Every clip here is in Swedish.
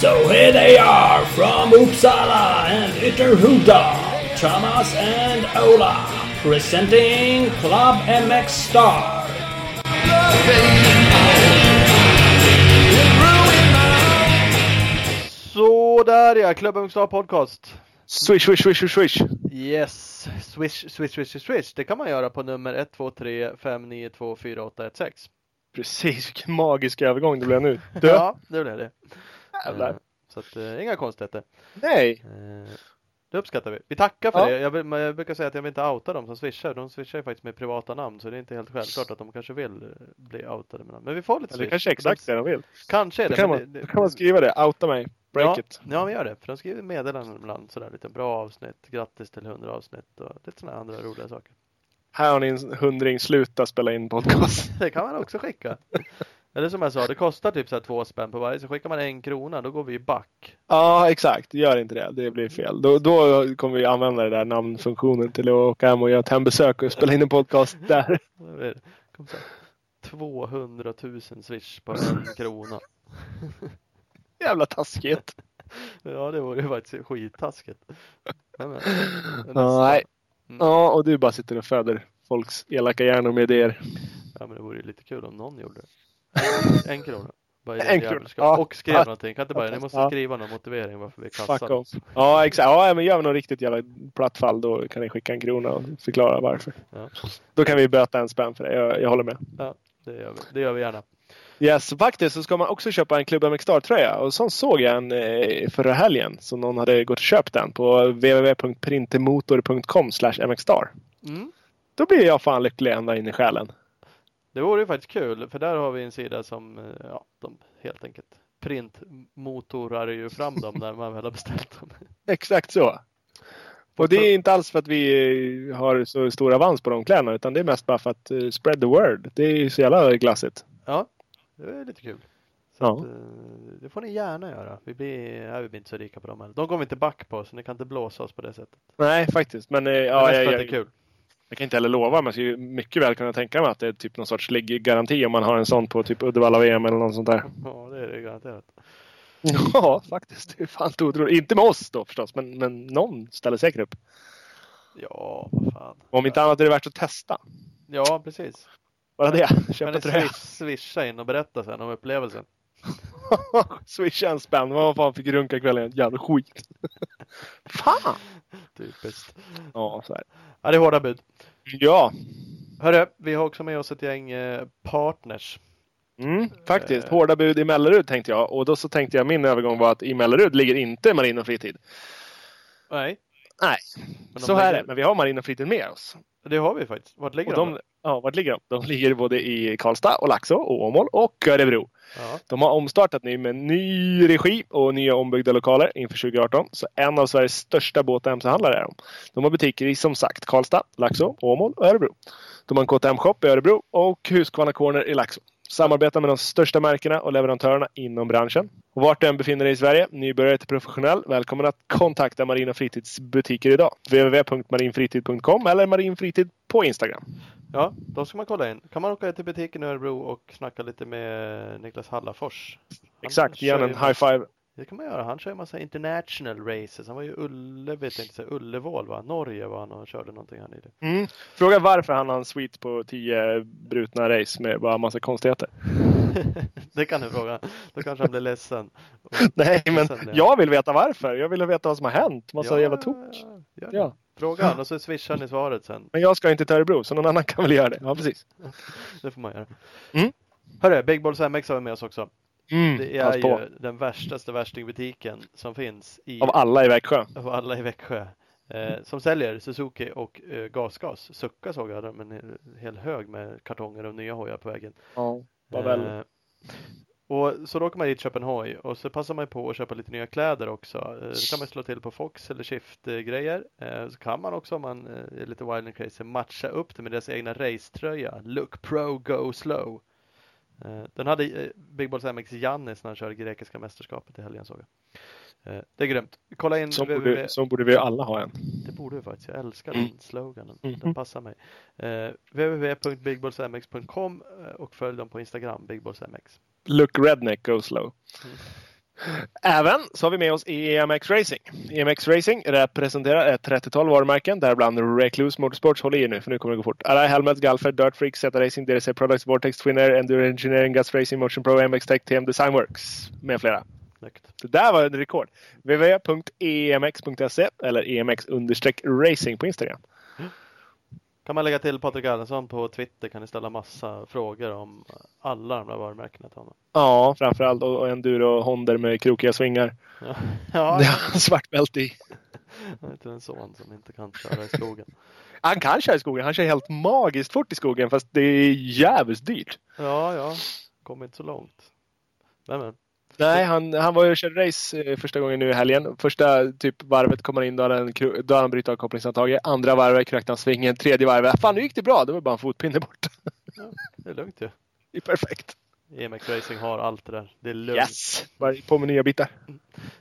So here they are from Uppsala and Ytterhuda, Thomas and Ola, presenting Club MX Star. Så där ja, MX Star Podcast. Swish, swish, swish, swish, swish. Yes, swish, swish, swish, swish. Det kan man göra på nummer 123 592 4816. Precis, vilken magisk övergång det blev nu. Ja, det blev det. jävlar. Eh, Så att, eh, inga konstigheter. Nej, Eh, Det uppskattar vi. Vi tackar för Ja. det. Jag, jag brukar säga att jag vill inte outa dem som swishar. De swishar ju faktiskt med privata namn så det är inte helt självklart att de kanske vill bli outade med namn. Men vi får lite det swish. kanske är exakt det de vill. Kanske är Då det. kan, men man, det- då kan man skriva det, outa mig, break ja, it. Ja, vi gör det. För de skriver meddelanden ibland sådär lite bra avsnitt. Grattis till 100 avsnitt och lite sådana andra roliga saker. Här har ni en hundring, sluta spela in podcast. Det kan man också skicka. Eller som jag sa, det kostar typ så här två spänn på varje. Så skickar man en krona, då går vi back. Ja, exakt. Gör inte det. Det blir fel. Då, då kommer vi använda den där namnfunktionen till att åka hem och göra ett hembesök och spela in en podcast där. Då är det- kom så här, 200 000 swish på en krona. Jävla taskigt. Ja, det vore ju faktiskt skittaskigt. Men, men, Ja, nej. Mm. Ja, och du bara sitter och föder folks elaka hjärnor med idéer. Ja, men det vore ju lite kul om någon gjorde det. En krona. Bara En krona, ja. Och skrev Ja. någonting. Kan inte bara, ni måste Ja. skriva någon motivering varför vi kassar. off. Ja, exakt. Ja, men gör vi något riktigt jävla platt fall då kan ni skicka en krona och förklara varför. Ja. Då kan vi böta en spänn för det. Jag, jag håller med. Det gör vi, det gör vi gärna. Yes, faktiskt så ska man också köpa en Club MX Star-tröja. Och sån såg jag en eh, förra helgen. Så någon hade gått och köpt den på www.printemotor.com mxstar. Mm. Då blir jag fan lycklig ända in i själen. Det vore ju faktiskt kul för där har vi en sida som, eh, ja, de helt enkelt printmotorar ju fram dem när man väl har beställt dem. Exakt så. Och det är inte alls för att vi eh, har så stor avans på de kläderna utan det är mest bara för att spread the word. Det är ju så jävla glassigt. Ja, det är lite kul. Så Ja. att, eh, det får ni gärna göra. Vi blir, ja, vi blir inte så rika på dem heller. De går vi inte back på så ni kan inte blåsa oss på det sättet. Nej, faktiskt. Men eh, Ja, ja, mest jag, att det jag, är kul. jag kan inte heller lova, men jag skulle mycket väl kunna tänka mig att det är typ någon sorts ligggaranti om man har en sån på typ Uddevalla VM eller något sånt där. Ja, det är det garanterat. Ja, faktiskt. Det är fan inte otroligt. Inte med oss då förstås, men, men någon ställer säkert upp. Ja, vad fan. Om inte annat är det värt att testa. Ja, precis. Bara det. Ni tröja. swish, swisha in och berätta sen om upplevelsen? Swisha en spänn. Vad fan fick runka kvällen? Jävla skit. fan! Typiskt. Ja, så här. Ja, det är hårda bud. Ja, Hörru, vi har också med oss ett gäng eh, partners. mm, faktiskt. Eh. Hårda bud i Mellerud tänkte jag. Och då så tänkte jag min övergång var att i Mellerud ligger inte Marin och Fritid. Nej, Nej, men så här är det. Men vi har Marin och Fritid med oss. Det har vi faktiskt. Vart ligger Och de? Ja, vart ligger de? De ligger både i Karlstad och Laxå och Åmål och Örebro. Ja. De har omstartat nu med ny regi och nya ombyggda lokaler inför 2018. Så en av Sveriges största båt och mc-handlare är de. De har butiker i som sagt Karlstad, Laxå, Åmål och Örebro. De har en KTM-shop i Örebro och Husqvarna Corner i Laxå. Samarbetar med de största märkena och leverantörerna inom branschen. Och vart du än befinner dig i Sverige, nybörjare till professionell, välkommen att kontakta Marina Fritids butiker idag. www.marinfritid.com eller marinfritid på Instagram. Ja, då ska man kolla in. Kan man åka till butiken i Örebro och snacka lite med Niklas Hallafors? Han Exakt, ge kör en high five. Det kan man göra. Han kör ju massa international races. Han var ju Ulle, vet jag inte, Ullevål va? Norge var han och körde någonting här nyligen. Mm. Fråga varför han har en suite på 10 brutna race med bara massa konstigheter. det kan du fråga. Då kanske han blir ledsen. Och- Nej, men ledsen, ja. jag vill veta varför. Jag vill veta vad som har hänt. Massa Ja, jävla tok. ja, ja. Fråga han och så swishar ni svaret sen. Men jag ska inte till Örebro, så någon annan kan väl göra det. Ja, precis. Det får man göra. Mm. Hörru, Big Balls MX har vi med oss också. Mm, Det är ju den värstaste värstingbutiken som finns i, Av alla i Växjö. av alla i Växjö. Eh, som säljer Suzuki och eh, gasgas. Succa såg jag de en hel hög med kartonger och nya hojar på vägen. Ja, vad väl. Eh, och så då åker man dit köper en hoj och så passar man på att köpa lite nya kläder också. Eh, Det kan man slå till på Fox eller Shift eh, grejer. Så kan man också om man eh, är lite wild and crazy matcha upp det med deras egna racetröja. Look pro, go slow. Den hade Big Balls MX Jannis när han körde grekiska mästerskapet i helgen såg jag. Det är grymt. Kolla in Så borde, så borde vi alla ha en. Det borde vi faktiskt. Jag älskar Mm. den sloganen. Den passar mig. Www.bigballsmx.com eh, och följ dem på Instagram, bigballsmx. Look redneck, go slow. Mm. Även så har vi med oss EMX Racing. EMX Racing representerar ett 30-tal varumärken, däribland Recluse Motorsports. Håll i nu, för nu kommer det gå fort. Alla Helmets, Galfer, Dirt Freak, Zeta Racing, DRC Products, Vortex, Twinner, Enduro Engineering, Guts Racing, Motion Pro, MX Tech, TM Designworks med flera. Snyggt. Det där var en rekord. www.emx.se eller emx-racing på Instagram. Kan man lägga till Patrik Erlandsson på Twitter kan ni ställa massa frågor om alla de där varumärkena till honom. Ja, framförallt. Och och enduro Honder med krokiga svingar. Ja, Det ja har han svart bälte i. jag har en son som inte kan köra i skogen. Han kan köra i skogen. Han kör helt magiskt fort i skogen fast det är jävligt dyrt. Ja, ja, kom inte så långt. Men, men. Nej, han, han var ju och körde race eh, första gången nu i helgen. Första typ varvet kom han in, då han, då han brutit av kopplingshandtaget. Andra varvet krökte han svingen. Tredje varvet, fan nu gick det bra. Det var bara en fotpinne borta. Det är lugnt ju. Det är perfekt. EMX Racing har allt det där. Det är lugnt. Yes! Bara på med nya bitar.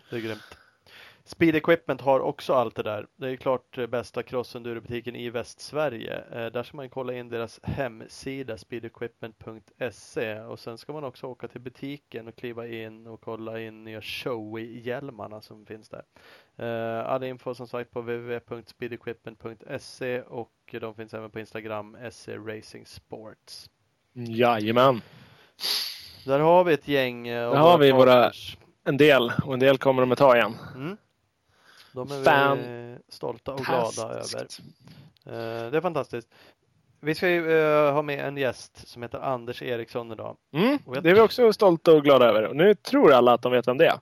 Det är grymt. Speed Equipment har också allt det där. Det är klart eh, bästa crossenduro-butiken i Västsverige. Eh, där ska man kolla in deras hemsida speedequipment.se och sen ska man också åka till butiken och kliva in och kolla in nya Showy-hjälmarna som finns där. Eh, all info som sagt på www.speedequipment.se och de finns även på Instagram SE Racing Sports. Jajamän. Där har vi ett gäng. Där har vi våra-. En del. Och en del kommer de att ta igen. Mm. De är vi Fan- stolta och glada över. Fantastiskt. Eh, Det är fantastiskt. Vi ska ju eh, ha med en gäst som heter Anders Eriksson idag. Mm, jag- det är vi också stolta och glada över. Och nu tror alla att de vet vem det är.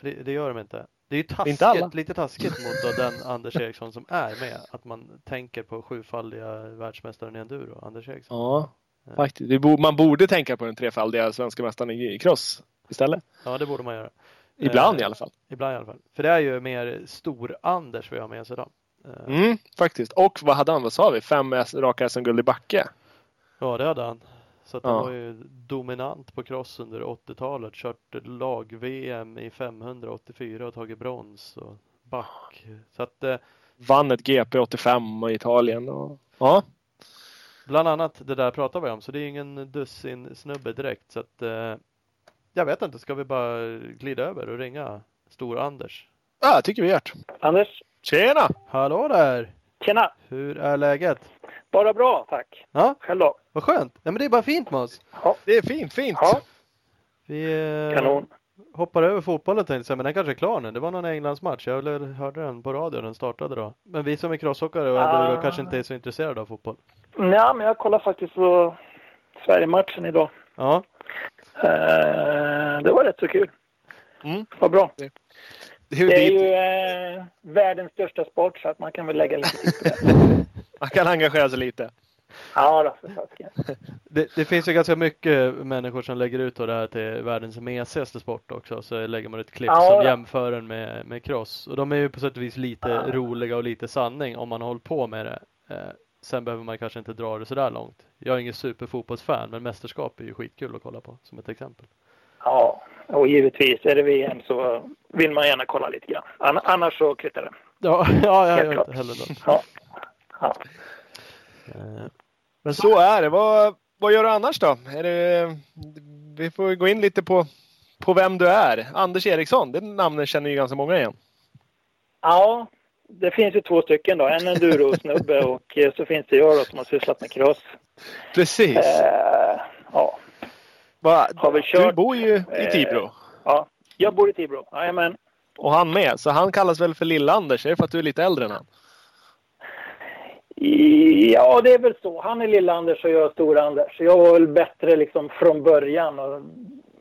Det, det gör de inte. Det är ju taskigt, Inte alla. lite taskigt mot då den Anders Eriksson som är med. Att man tänker på sjufaldiga världsmästaren i enduro, Anders Eriksson. Ja, faktiskt. Vi man borde tänka på den trefaldiga svenska mästaren i cross istället. Ja, det borde man göra. Ibland Eh, i alla fall. Ibland i alla fall. För det är ju mer stor-Anders vi har med oss idag. Eh, Mm, faktiskt. Och vad hade han? Vad sa vi? Fem raka SM-guld i backe. Ja, det hade han. Så att han Ja. var ju dominant på cross under 80-talet. Kört lag-VM i 584 och tagit brons och back. Så att eh, Vann ett GP 85 i Italien. Och... Ja, bland annat det där pratar vi om. Så det är ingen dussin snubbe direkt. Så att eh, jag vet inte, ska vi bara glida över och ringa Stor-Anders? ja jag tycker vi gör. Anders? Tjena! Hallå där! Tjena! Hur är läget? Bara bra, tack. Ja, Själv då? vad skönt. Ja, men det är bara fint med oss. Ja, Det är fint, fint. ja Vi eh, kanon. hoppar över fotbollen tänkte jag men den kanske är klar nu. Det var någon Englandsmatch. Jag hörde den på radio, den startade då. Men vi som är crossåkare och Ah. kanske inte är så intresserade av fotboll. Ja, men jag kollar faktiskt på Sverige-matchen idag. Ja, det var rätt så kul. Mm. Vad bra. Det är, Det är ju eh, världens största sport så att man kan väl lägga lite tid på det. man kan engagera sig lite. Ja, då, för fasiken. det, det finns ju ganska mycket människor som lägger ut då det här till världens mesigaste sport också. Så lägger man ett klipp Ja, som då. jämför den med, med cross. Och de är ju på sätt och vis lite Ja. roliga och lite sanning om man har hållit på med det. Sen behöver man kanske inte dra det sådär långt. Jag är ingen superfotbollsfan, men mästerskap är ju skitkul att kolla på som ett exempel. Ja, och givetvis är det VM så vill man gärna kolla lite grann. Ann- Annars så kvittar det. Ja, ja jag gör klart. inte heller det. Ja. ja. Eh, Men så är det. Vad, vad gör du annars då? Är det, vi får gå in lite på, på vem du är. Anders Eriksson, det namnet känner ju ganska många igen. Ja, det finns ju två stycken då. En enduro-snubbe och eh, så finns det jag då som har sysslat med cross. Precis. Eh, ja, Va, har vi du kört, bor ju i eh, Tibro. ja. Jag bor i Tibro. Jajamän. Och han med. Så han kallas väl för Lill-Anders? Är det för att du är lite äldre än han? Ja, det är väl så. Han är Lill-Anders och jag är Stor-Anders. Jag var väl bättre liksom från början och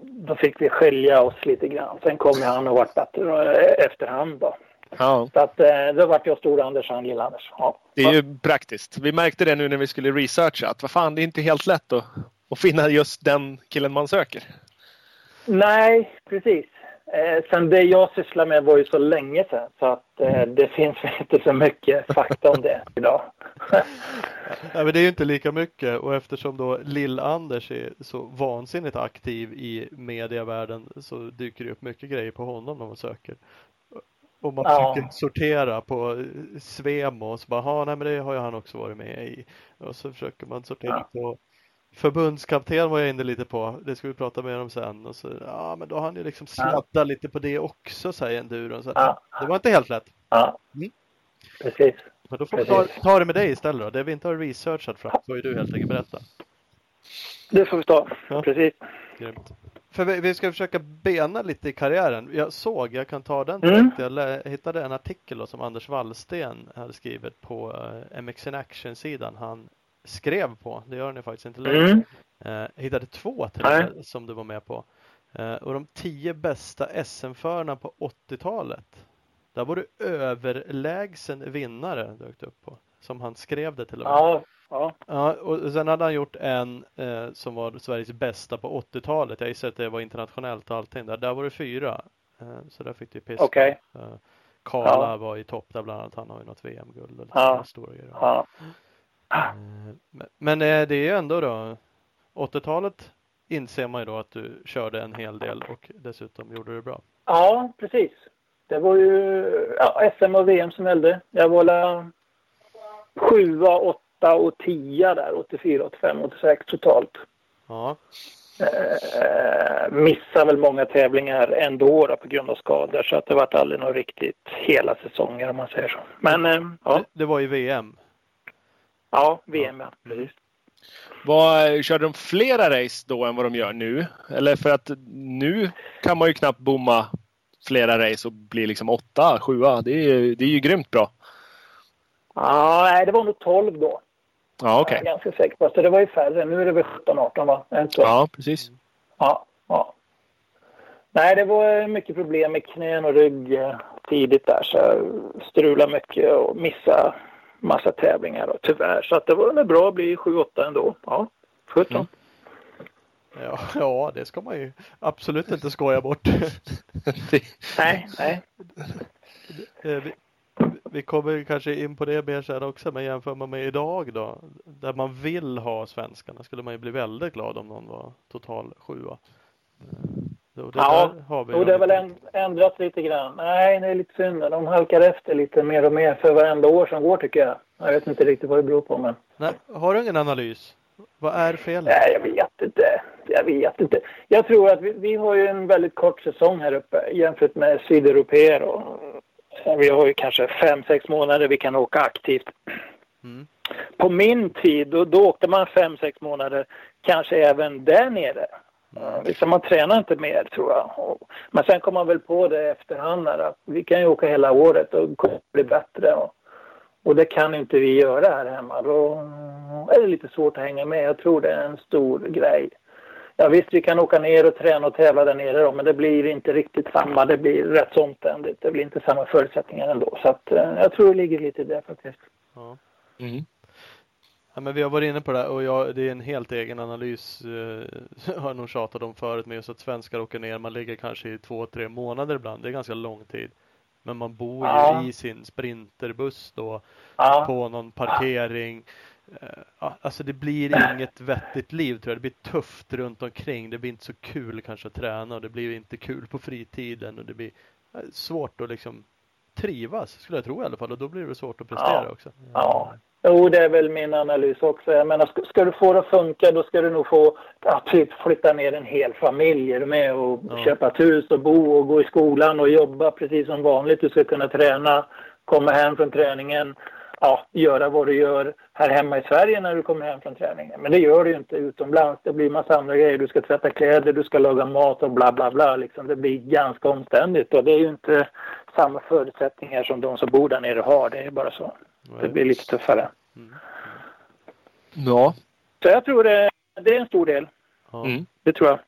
då fick vi skilja oss lite grann. Sen kom han och vart bättre eh, efterhand då. Ja. Så att eh, då vart jag Stor-Anders och han Lill-Anders. Ja. Det är ju praktiskt. Vi märkte det nu när vi skulle researcha. Att vad fan, det är inte helt lätt att, att finna just den killen man söker. Nej, precis. Eh, sen det jag sysslar med var ju så länge sedan så att eh, det finns inte så mycket fakta om det idag. Nej, men det är ju inte lika mycket och eftersom då Lill-Anders är så vansinnigt aktiv i medievärlden så dyker det upp mycket grejer på honom när man söker. Och man Ja. försöker sortera på Svemo och så bara, "Ha, nej men det har ju han också varit med i. Och så försöker man sortera på Förbundskapten var jag inne lite på, det ska vi prata mer om sen. Och så, ja men då har han ju liksom sladdat lite på det också säger enduron. Så Ja. Det var inte helt lätt. Ja, Mm. precis. Men då får vi ta, Precis. ta det med dig istället då. Det vi inte har researchat fram får ju du helt enkelt berätta. Det får vi ta. Ja. Precis. Grymt. För vi, vi ska försöka bena lite i karriären. Jag såg, jag kan ta den Mm. direkt. Jag lä- hittade en artikel då, som Anders Wallsten hade skrivit på uh, MX in Action-sidan. Han skrev på, det gör han ju faktiskt inte längre. Mm. Eh, hittade två till med som du var med på. Eh, och de tio bästa SM-förarna på 80-talet. Där var du överlägsen vinnare dök upp på. Som han skrev det till och med. Ja, ja. Ja, och sen hade han gjort en eh, som var Sveriges bästa på 80-talet. Jag gissar att det var internationellt och allting. Där, där var det fyra. Eh, så där fick du piska. Okej. Eh, Karla Ja. var i topp där bland annat. Han har ju något VM-guld Ja. stora grejer. ja. Eh, men- Men eh, det är ju ändå då 80-talet inser man ju då att du körde en hel del och dessutom gjorde det bra. Ja, precis. Det var ju ja, SM och VM som gällde. Jag var la sjua, åtta och tia där. 84, 85, 86 totalt. Ja, Eh, missade väl många tävlingar ändå då, på grund av skador. Så att det vart aldrig något riktigt hela säsonger om man säger så. Men eh, ja, det, det var i VM. ja, VM ja. Precis. Vad, körde de flera race då än vad de gör nu? Eller för att nu kan man ju knappt bomma flera race och bli liksom åtta, sjua. Det är, ju- det är ju grymt bra. Ja, nej, det var nog 12 då. Ja, okej. Jag är ganska säker på. Så det var ju färre. Nu är det väl 17, 18 va? Ja, precis. Ja, ja. Nej, det var mycket problem med knän och rygg eh, tidigt där. Så jag strulade mycket och missade massa tävlingar då, tyvärr. Så att det var nog bra att bli 7-8 ändå. Ja, 17. Mm. Ja, ja, det ska man ju absolut inte skoja bort. Nej, nej. Vi, kommer kanske in på det mer sen också, men jämför man med idag då, där man vill ha svenskarna, skulle man ju bli väldigt glad om någon var total sjua. Eh, det Ja, har vi Och det har väl änd- ändrats lite grann. Nej, det är lite synd. De halkar efter lite mer och mer för varenda år som går tycker jag. Jag vet inte riktigt vad det beror på men. Nej, har du ingen analys? Vad är felet? Nej, jag vet inte. Jag vet inte. Jag tror att vi, vi har ju en väldigt kort säsong här uppe jämfört med sydeuropeer. Och, vi har ju kanske fem, sex månader vi kan åka aktivt. Mm. På min tid, då, då åkte man fem, sex månader, kanske även där nere. Liksom man tränar inte mer tror jag. Men sen kom man väl på det efterhand att vi kan ju åka hela året och bli bättre. Och, och det kan inte vi göra här hemma. Då är det lite svårt att hänga med. Jag tror det är en stor grej. Ja visst, vi kan åka ner och träna och tävla där nere då, men det blir inte riktigt samma. Det blir rätt så omständigt. Det blir inte samma förutsättningar ändå. Så att, eh, jag tror det ligger lite i det faktiskt. Ja. Mm. Ja, men vi har varit inne på det och jag, det är en helt egen analys. Eh, har jag nog tjatat om förut med just att svenskar åker ner. Man ligger kanske i två, tre månader ibland. Det är ganska lång tid. Men man bor ju Ja. i sin sprinterbuss då Ja, på någon parkering. Eh, ja, alltså det blir inget vettigt liv tror jag. Det blir tufft runt omkring. Det blir inte så kul kanske att träna och det blir inte kul på fritiden och det blir eh, svårt att liksom trivas skulle jag tro i alla fall och då blir det svårt att prestera Ja. också. ja. Jo, det är väl min analys också. Jag menar, ska, ska du få det att funka då ska du nog få ja, typ flytta ner en hel familj. Är du med? Och Ja. köpa ett hus och bo och gå i skolan och jobba precis som vanligt. Du ska kunna träna, komma hem från träningen, ja, göra vad du gör här hemma i Sverige när du kommer hem från träningen. Men det gör du ju inte utomlands. Det blir massa andra grejer. Du ska tvätta kläder, du ska laga mat och bla bla bla. Liksom. Det blir ganska omständigt och det är ju inte samma förutsättningar som de som bor där nere har. Det är bara så. Det blir lite tuffare. Ja. Så jag tror det, det är en stor del. Ja. Mm. Det tror jag.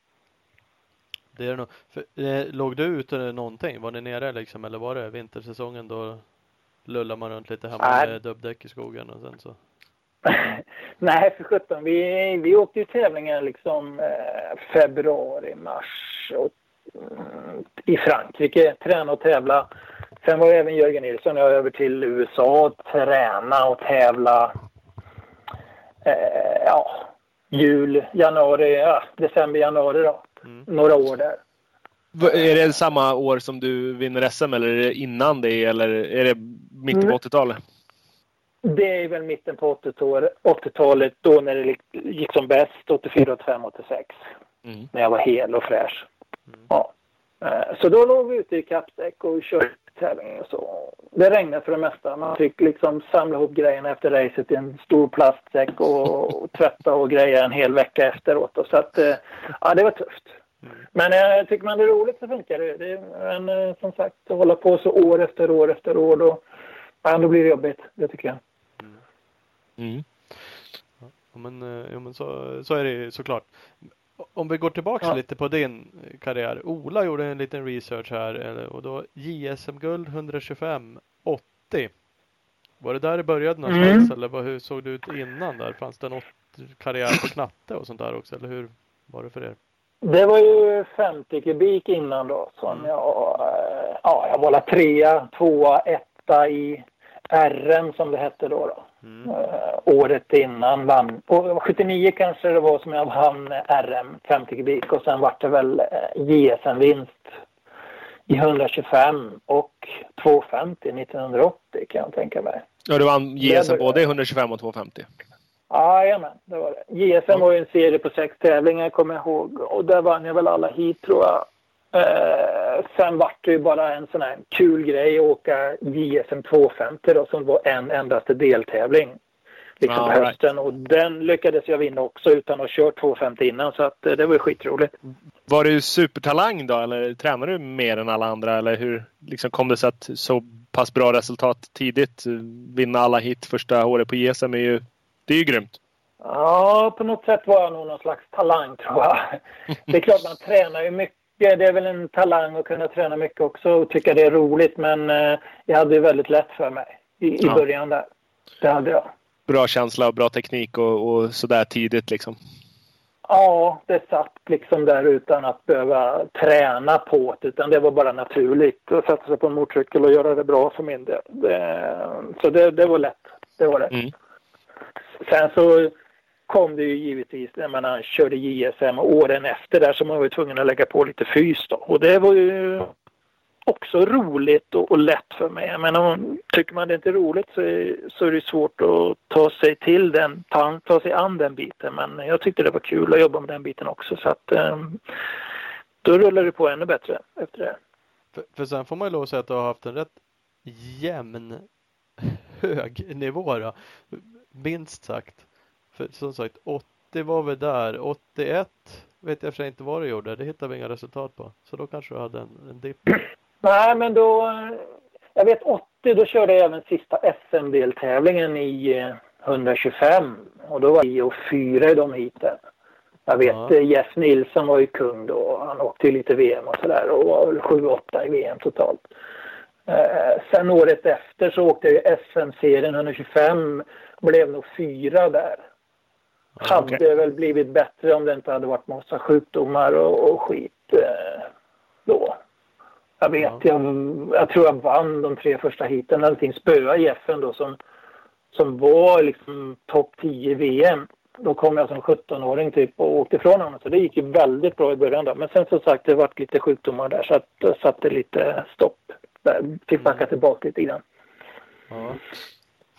Det är det nog. För, eh, låg du ute någonting? Var ni nere liksom eller var det vintersäsongen då lullar man runt lite hemma Nej. med dubbdäck i skogen och sen så? Nej, för sjutton. Vi, vi åkte ju tävlingar liksom eh, februari, mars och, mm, i Frankrike. Träna och tävla. Sen var även Jörgen Nilsson och jag över till USA och träna och tävla. eh, ja, jul, januari, ja, december, januari då. Mm. Några år där. Är det samma år som du vinner SM eller är det innan det eller är det mitt på Mm. 80-talet? Det är väl mitten på 80-talet, 80-talet då när det gick- som bäst, 84, 85, 86. Mm. När jag var hel och fräsch. Ja. Eh, Så då låg vi ute i kappsäck och körde tävling och så. Det regnade för det mesta. Man fick liksom samla ihop grejerna efter racet i en stor plastsäck och, och tvätta och greja en hel vecka efteråt. Så att, eh, ja, det var tufft. Men eh, tycker man det är roligt så funkar det. det men eh, som sagt, att hålla på så år efter år efter år då, ja, då blir det jobbigt. Det tycker jag. Mm. Ja, men, eh, ja, men så, så är det såklart. Om vi går tillbaks Ja. lite på din karriär. Ola gjorde en liten research här eh, och då JSM-guld 125 80. Var det där det började någonstans Mm. eller vad, hur såg det ut innan där? Fanns det något karriär på knatte och sånt där också eller hur var det för er? Det var ju 50 kubik innan då som Mm. jag, eh, ja, jag var trea, tvåa, etta i RM som det hette då. då. Mm. Eh, året innan vann, och 79 kanske det var som jag vann RM 50 kubik och sen vart det väl eh, JSM-vinst i 125 och 250 1980 kan jag tänka mig. Ja, du vann JSM både i 125 och 250. Jajamän, det var det. JSM var ju en serie på sex tävlingar kommer jag ihåg och där vann jag väl alla hit tror jag. Eh, sen vart det ju bara en sån här kul grej att åka JSM 250 då som var en endaste deltävling. Liksom right. hösten och den lyckades jag vinna också utan att ha kört 250 innan så att eh, det var ju skitroligt. Var du supertalang då eller tränade du mer än alla andra eller hur liksom kom det sig att så pass bra resultat tidigt? Vinna alla hit första året på JSM är ju, det är ju grymt. Ja, på något sätt var jag nog någon slags talang tror jag. Det är klart man tränar ju mycket. Det är väl en talang att kunna träna mycket också och tycka det är roligt. Men eh, jag hade ju väldigt lätt för mig i, i Ja. början där. Det hade jag. Bra känsla och bra teknik och, och sådär tidigt liksom. Ja, det satt liksom där utan att behöva träna på det. Utan det var bara naturligt att sätta sig på en motorcykel och göra det bra för min del. Det, så det, det var lätt. Det var det. Mm. Sen så kom det ju givetvis när man körde JSM åren efter där så man var ju tvungen att lägga på lite fys då. Och det var ju också roligt och, och lätt för mig. Men om, tycker man det inte är roligt så är, så är det svårt att ta sig till den, ta, ta sig an den biten. Men jag tyckte det var kul att jobba med den biten också så att um, då rullar det på ännu bättre efter det. För, för sen får man ju lov att säga att du har haft en rätt jämn hög nivå då. Minst sagt. För som sagt 80 var vi där. 81 vet jag för sig inte vad du gjorde. Det hittar vi inga resultat på. Så då kanske du hade en, en dipp. Nej, men då... Jag vet 80, då körde jag även sista SM-deltävlingen i eh, 125. Och då var jag och fyra i de heaten. Jag vet Ja. eh, Jeff Nilsson var ju kung då. Han åkte ju lite VM och sådär och var väl 7-8 i VM totalt. Eh, sen året efter så åkte jag SM-serien 125. Blev nog fyra där. Hade okej. väl blivit bättre om det inte hade varit massa sjukdomar och, och skit eh, då. Jag vet, Ja. jag, jag tror jag vann de tre första heaten. Allting spöa Jeffen då som, som var liksom topp 10 i VM. Då kom jag som 17-åring typ och åkte ifrån honom. Så det gick ju väldigt bra i början då. Men sen som sagt det vart lite sjukdomar där så att satte lite stopp. Där. Fick backa tillbaka lite grann. Ja.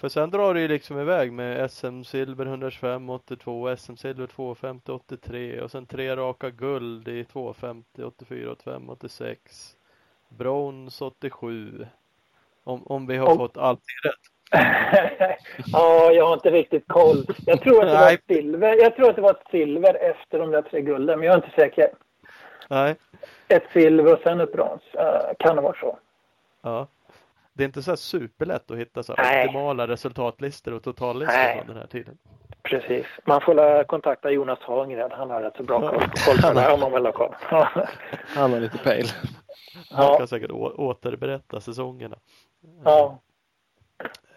För sen drar det ju liksom iväg med SM-silver 125, 82, SM-silver 250, 83 och sen tre raka guld i 250, 84, 85, 86. Brons 87. Om, om vi har Och- fått allt rätt. ja, jag har inte riktigt koll. Jag tror att det var ett silver. Jag tror att det var ett silver efter de där tre gulden, men jag är inte säker. Nej. Ett silver och sen ett brons. Eh, kan det vara så? Ja. Det är inte så här superlätt att hitta så optimala resultatlistor och totallistor Nej. från den här tiden. Precis. Man får kontakta Jonas Hagren. Han har rätt så bra koll, på det här om man vill ha koll. Han har lite pejl. Han Ja. kan säkert återberätta säsongerna. ja.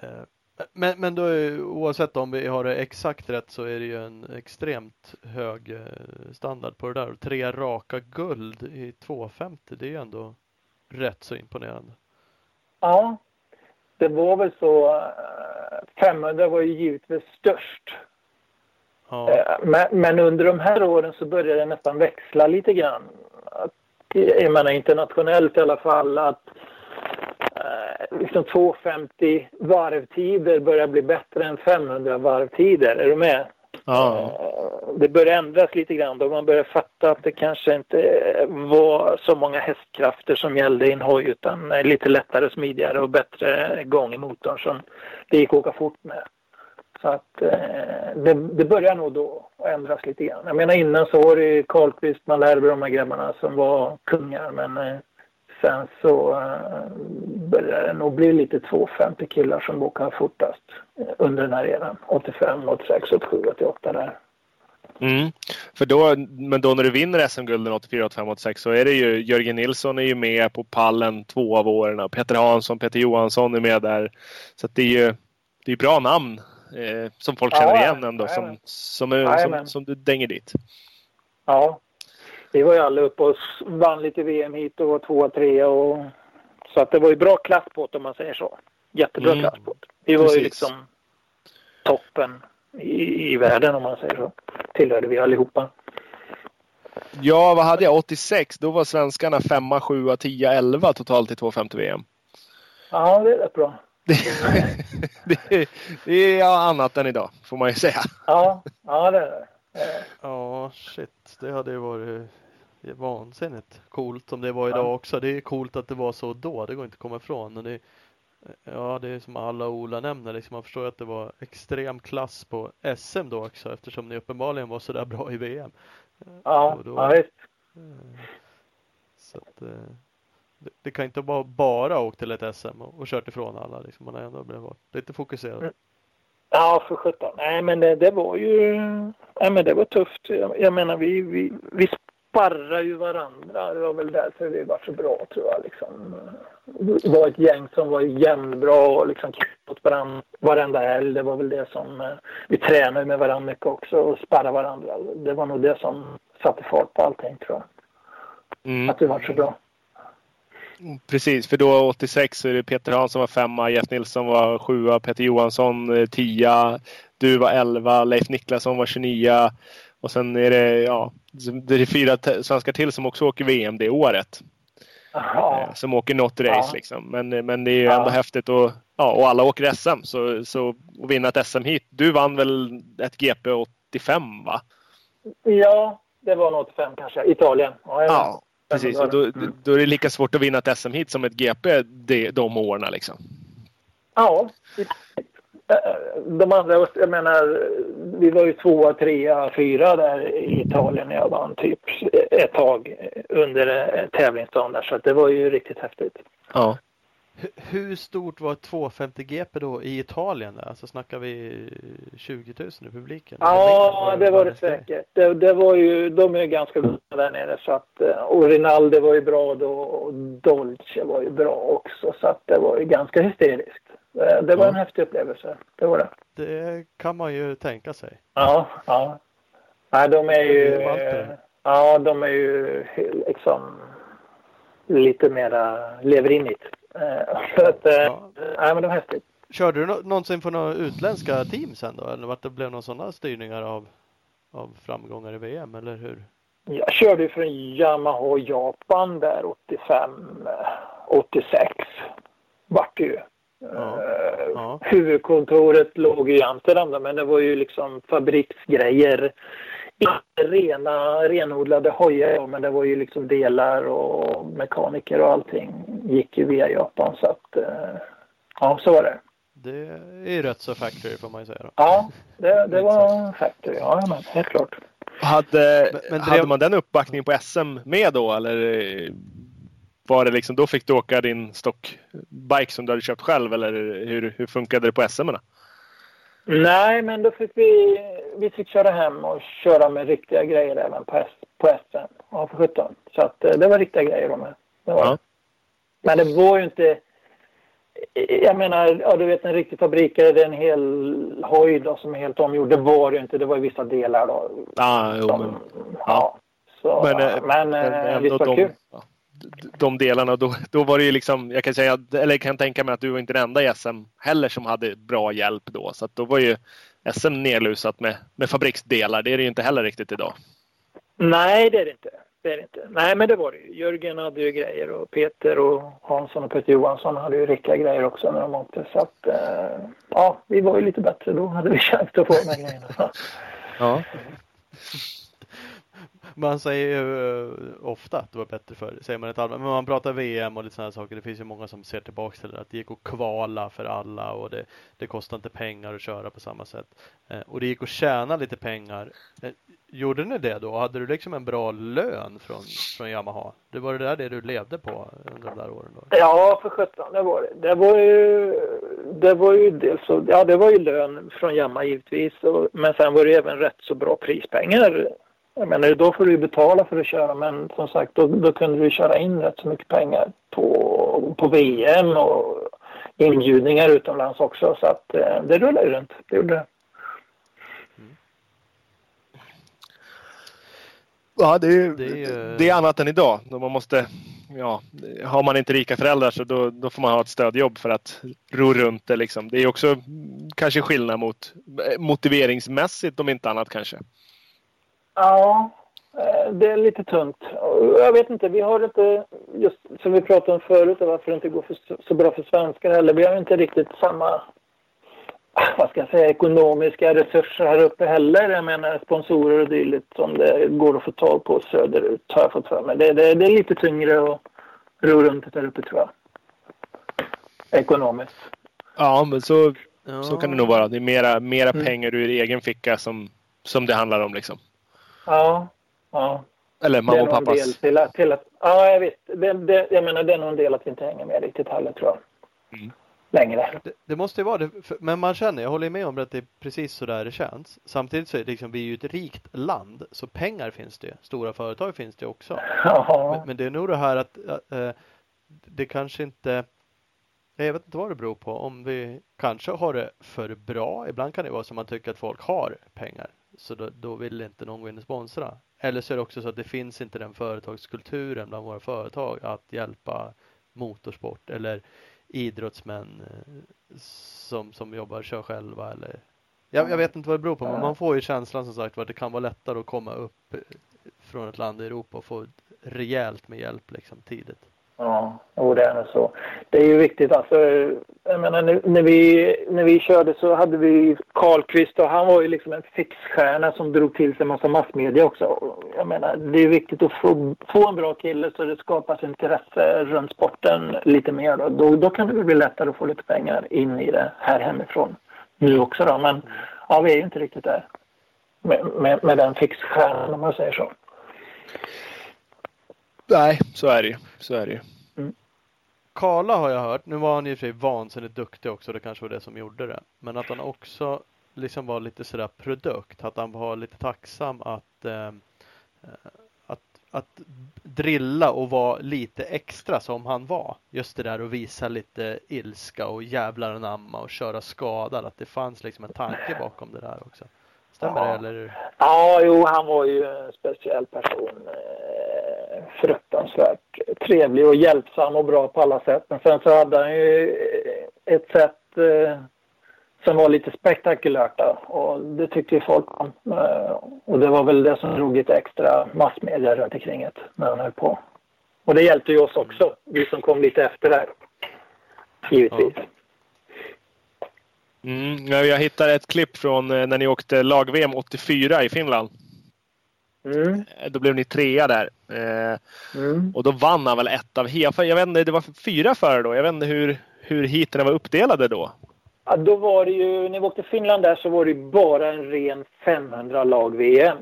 Eh, Men, men då är, oavsett om vi har det exakt rätt så är det ju en extremt hög eh, standard på det där. Och Tre raka guld i 250 det är ju ändå rätt så imponerande. Ja, det var väl så. eh, 500 var ju givetvis störst. Ja. Eh, Men, men under de här åren så började det nästan växla lite grann. Att, jag menar internationellt i alla fall att eh, liksom 250 varvtider börjar bli bättre än 500 varvtider. Är du med? Ja. Eh, det börjar ändras lite grann då man börjar fatta att det kanske inte var så många hästkrafter som gällde i en hoj utan lite lättare, smidigare och bättre gång i motorn som det gick att åka fort med. Så att eh, det, det börjar nog då att ändras lite grann. Jag menar innan så var det ju Karlqvist, Malherbe och de här grabbarna som var kungar men eh, sen så eh, började det nog bli lite 250 killar som åker fortast eh, under den här eran. 85, 86, 87, 88 där. Mm. För då, men då när du vinner SM-gulden 84, 85, 86 så är det ju Jörgen Nilsson är ju med på pallen två av åren. och Peter Hansson, Peter Johansson är med där. Så det är ju det är bra namn eh, som folk känner igen ändå som, som, som, som du dänger dit. Ja, vi var ju alla uppe och vann lite VM hit och var tvåa, trea och så att det var ju bra klass på det om man säger så. Jättebra Mm. klass på det. Vi var ju Precis. liksom toppen i, i världen om man säger så. Tillhörde vi allihopa. Ja, vad hade jag? 86. Då var svenskarna 5, 7, 10, 11 totalt i 250 VM. Ja, det är rätt bra. Det, det, det är annat än idag, får man ju säga. Ja, ja det är det. Eh, Ja, shit. Det hade ju varit vansinnigt coolt om det var idag också. Det är coolt att det var så då. Det går inte att komma ifrån. Och det, ja, det är som alla Ola nämner. Liksom, man förstår att det var extrem klass på SM då också eftersom ni uppenbarligen var så där bra i VM. Ja, då- ja visst. Så att, eh, det, det kan inte vara bara åkt till ett SM och, och kört ifrån alla. Liksom. Man har ändå blivit lite fokuserad. Ja, för sjutton. Nej, men det, det var ju... Nej, men det var tufft. Jag, jag menar, vi, vi, vi sparrar ju varandra. Det var väl därför vi var så bra, tror jag. Liksom. Det var ett gäng som var jämnbra och liksom åt varandra varenda helg. Det var väl det som... eh, Vi tränade med varandra mycket också och sparrade varandra. Det var nog det som satte fart på allting, tror jag. Mm. Att vi var så bra. Precis, för då 86 så är det Peter Hansson var femma, Jeff Nilsson var sjua, Peter Johansson eh, tia, du var elva, Leif Niklasson var 29 och sen är det, ja, det är fyra svenskar till som också åker VM det året. Ja, Eh, Som åker något race Ja. liksom. Men, men det är ju Ja. ändå häftigt och, ja, och alla åker SM så, så att vinna ett SM hit. Du vann väl ett GP 85 va? ja det var nog 85 kanske. Italien. Ja, vet. Precis. Och då. Mm. då är det lika svårt att vinna ett SM hit som ett GP de, de åren liksom. Ja. De andra, jag menar, vi var ju tvåa, trea, fyra där i Italien när jag vann typ ett tag under tävlingsdagen där. Så det var ju riktigt häftigt. Ja. Hur stort var ett 250 GP då i Italien? Där? Alltså snackar vi 20 000 i publiken? Ja, det var det säkert. Det, det var ju, de är ju ganska goda där nere. Så att, eh, och Rinaldi var ju bra då och Dolce var ju bra också. Så att det var ju ganska hysteriskt. Eh, Det var Ja. en häftig upplevelse. Det var det. Det kan man ju tänka sig. Ja, ja. Nej, de är ju... Ja, de är ju liksom lite mera lever in i det. Eh, Så att, eh, Ja. nej men det var häftigt. Körde du nå- någonsin för några utländska team sen då? Eller vart det blev några sådana styrningar av, av framgångar i VM? Eller hur? Jag körde ju från Yamaha Japan där 85, eh, 86. Vart det ju. Ja. Eh, Ja. Huvudkontoret låg i Amsterdam men det var ju liksom fabriksgrejer. Inte rena, renodlade hojar men det var ju liksom delar och mekaniker och allting gick ju via Japan. Så att, eh, ja, så var det. Det är ju rätt så factory får man ju säga då. Ja, det, det var factory. Ja, men helt klart. Hade, Men- men hade drev- man den uppbackningen på SM med då eller eh, var det liksom, då fick du åka din stockbike som du hade köpt själv eller hur, hur funkade det på SM? -erna? Nej, men då fick vi, vi fick köra hem och köra med riktiga grejer även på, S, på SM. Ja, för 17. Så att eh, det var riktiga grejer de med. Det var. Ja. Men det var ju inte... Jag menar, ja, du vet en riktig fabrikare, det är en hel hoj då, som är helt omgjord. Det var det ju inte. Det var ju vissa delar då. Ja, jo, Som, men, ja. Så, men, men, eh, men, men eh, ändå visst var det de, kul. ja, de delarna, då, då var det ju liksom, jag kan säga, eller jag kan tänka mig att du var inte den enda i SM heller som hade bra hjälp då. Så då var ju SM nedlusat med, med fabriksdelar. Det är det ju inte heller riktigt idag. Nej, det är det inte. Det är det inte. Nej, men det var det ju. Jörgen hade ju grejer och Peter och Hansson och Peter Johansson hade ju riktiga grejer också när de åkte. Så att, eh, ja, vi var ju lite bättre då. Hade vi chans att få de här grejerna. Ja. Man säger ju eh, ofta att det var bättre förr, säger man ett allmänt. Men man pratar VM och lite sådana saker. Det finns ju många som ser tillbaka till det. Att det gick att kvala för alla och det, det kostar inte pengar att köra på samma sätt. Eh, och det gick att tjäna lite pengar. Eh, gjorde ni det då? Hade du liksom en bra lön från, från Yamaha? Det var det där det du levde på under de där åren? Då? Ja, för sjutton, det var det. Det var ju, det var ju dels så, ja det var ju lön från Yamaha givetvis. Och, men sen var det även rätt så bra prispengar jag menar, då får du betala för att köra men som sagt då, då kunde du köra in rätt så mycket pengar på, på VM och inbjudningar utomlands också så att eh, det rullade runt. Det gjorde det. Ja, det är, det är, det är annat än idag. Då man måste, ja, har man inte rika föräldrar så då, då får man ha ett stödjobb för att ro runt det. Liksom. Det är också kanske skillnad mot motiveringsmässigt om inte annat kanske. Ja, eh, det är lite tunt. Jag vet inte, vi har inte, just som vi pratade om förut, varför det inte går för, så bra för svenskar heller. Vi har inte riktigt samma, vad ska jag säga, ekonomiska resurser här uppe heller. Jag menar sponsorer och dylikt som det går att få tag på söderut har jag fått för mig. Det, det, det är lite tyngre att ro runt där uppe tror jag. Ekonomiskt. Ja, men så, ja. så kan det nog vara. Det är mera, mera mm. pengar ur egen ficka som, som det handlar om liksom. Ja, ja. Eller mamma och pappas. Del till att, till att, ja, jag vet. Det, det, jag menar, det är nog en del att vi inte hänger med riktigt heller, tror jag. Mm. Längre. Det, det, måste ju vara det. Men man känner, jag håller med om att det är precis så där det känns. Samtidigt så är det liksom, vi är ju ett rikt land. Så pengar finns det. Stora företag finns det också. Ja. Men, men det är nog det här att äh, det kanske inte jag vet inte vad det beror på. Om vi kanske har det för bra. Ibland kan det vara som man tycker att folk har pengar. Så då, då vill inte någon gå in och sponsra. Eller så är det också så att det finns inte den företagskulturen bland våra företag att hjälpa motorsport eller idrottsmän eh, som, som jobbar, kör själva eller jag, jag vet inte vad det beror på men man får ju känslan som sagt att det kan vara lättare att komma upp eh, från ett land i Europa och få rejält med hjälp liksom tidigt. Ja, och det är nog så. Det är ju viktigt alltså. Jag menar när vi, när vi körde så hade vi Karlqvist och han var ju liksom en fixstjärna som drog till sig en massa massmedia också. Jag menar det är viktigt att få, få en bra kille så det skapas intresse runt sporten lite mer. Då, då, då kan det bli lättare att få lite pengar in i det här hemifrån nu också då. Men ja, vi är ju inte riktigt där med, med, med den fixstjärnan om man säger så. Nej, så är det ju. Så är det ju. Mm. Karla har jag hört, nu var han i och för sig vansinnigt duktig också, det kanske var det som gjorde det. Men att han också liksom var lite sådär produkt, att han var lite tacksam att, eh, att, att drilla och vara lite extra som han var. Just det där att visa lite ilska och jävlar anamma och köra skadad, att det fanns liksom en tanke bakom det där också. Stämmer ja. det eller? Ja, jo, han var ju en speciell person. Fruktansvärt trevlig och hjälpsam och bra på alla sätt. Men sen så hade han ju ett sätt eh, som var lite spektakulärt då, och det tyckte ju folk om. Eh, och det var väl det som drog lite extra massmedia runt omkring det när han höll på. Och det hjälpte ju oss också, vi som kom lite efter där. Givetvis. Ja. Mm, jag hittade ett klipp från eh, när ni åkte lag-VM 84 i Finland. Mm. Eh, då blev ni trea där. Eh, mm. Och då vann han väl ett av Hefa. Jag vet inte, det var fyra förare då. Jag vet inte hur, hur heaten var uppdelade då. Ja, då var det ju, när vi åkte Finland där så var det bara en ren 500 lag-VM.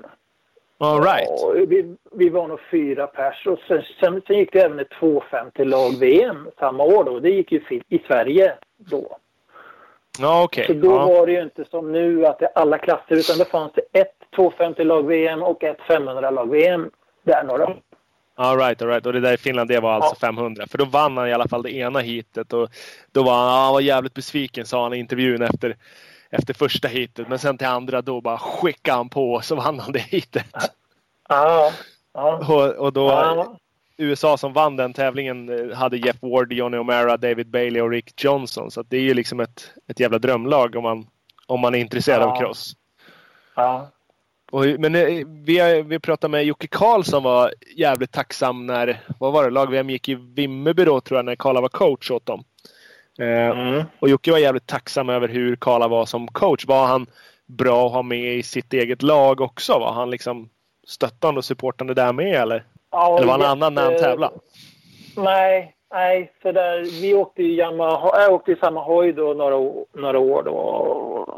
All right. vi, vi var nog fyra pers och sen, sen, sen gick det även ett 250 lag-VM samma år då. Det gick ju i Sverige då. Ja, okay. Så då ja. var det ju inte som nu att det är alla klasser utan det fanns det ett 250-lag-VM och ett 500-lag-VM där några. All right, all right. Och det där i Finland det var alltså ja. 500. För då vann han i alla fall det ena hitet. Och då var han, han var jävligt besviken sa han i intervjun efter, efter första hitet. Men sen till andra då bara skickade han på och så vann han det hitet. Ja. ja. Och, och då, ja. USA som vann den tävlingen eh, hade Jeff Ward, Johnny O'Mara, David Bailey och Rick Johnson. Så det är ju liksom ett, ett jävla drömlag om man, Om man är intresserad av cross. Ja. Och, men eh, vi, har- vi pratade med Jocke Karlsson var jävligt tacksam när, vad var det, lag-VM gick i Vimmerby då tror jag, när Karla var coach åt dem. Eh, Mm. och Jocke var jävligt tacksam över hur Karla var som coach. Var han bra att ha med i sitt eget lag också? Var han liksom stöttande och supportande där med eller? Ja, Eller var han annan när han tävlade? Nej, nej. Så där, vi åkte i, Yamaha, jag åkte i samma hoj då några, några år då.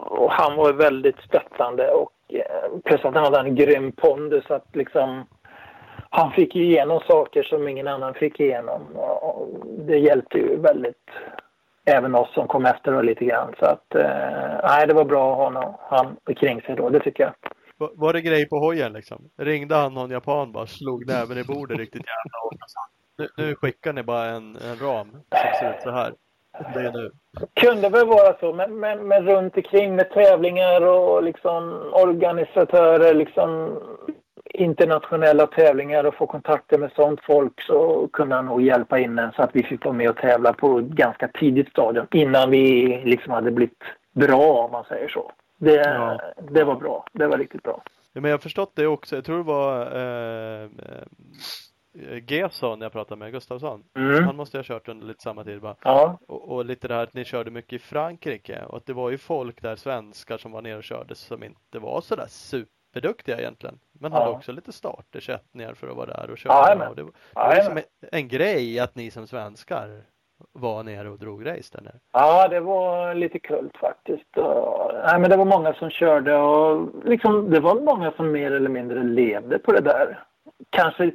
Och, han var väldigt stöttande och eh, plus att han hade en grym pondus. Att liksom, han fick igenom saker som ingen annan fick igenom. Och det hjälpte ju väldigt även oss som kom efter då lite grann. Så att, eh, nej, det var bra att ha honom, han kring sig då, det tycker jag. Var det grej på hojen liksom? Ringde han någon japan bara, slog näven i bordet riktigt jävla hårt nu, nu skickar ni bara en, en ram som ser ut så här. Det är nu. kunde väl vara så, men, men, men runt omkring med tävlingar och liksom organisatörer, liksom internationella tävlingar och få kontakter med sånt folk så kunde han nog hjälpa in en så att vi fick vara med och tävla på ett ganska tidigt stadium innan vi liksom hade blivit bra om man säger så. Det, Ja. det var bra. Det var riktigt bra. Ja, men jag har förstått det också. Jag tror det var eh, eh, Gesson jag pratade med, Gustafsson. Mm. Han måste ha kört under lite samma tid bara. Ja, Och, och lite det här att ni körde mycket i Frankrike och att det var ju folk där, svenskar som var nere och körde som inte var sådär superduktiga egentligen. Men hade Ja. också lite startersättningar för att vara där och köra. Och det var, det var liksom en, en grej att ni som svenskar var nere och drog race där nere. Ja, det var lite kult faktiskt. Och, nej, men det var många som körde och liksom, det var många som mer eller mindre levde på det där. Kanske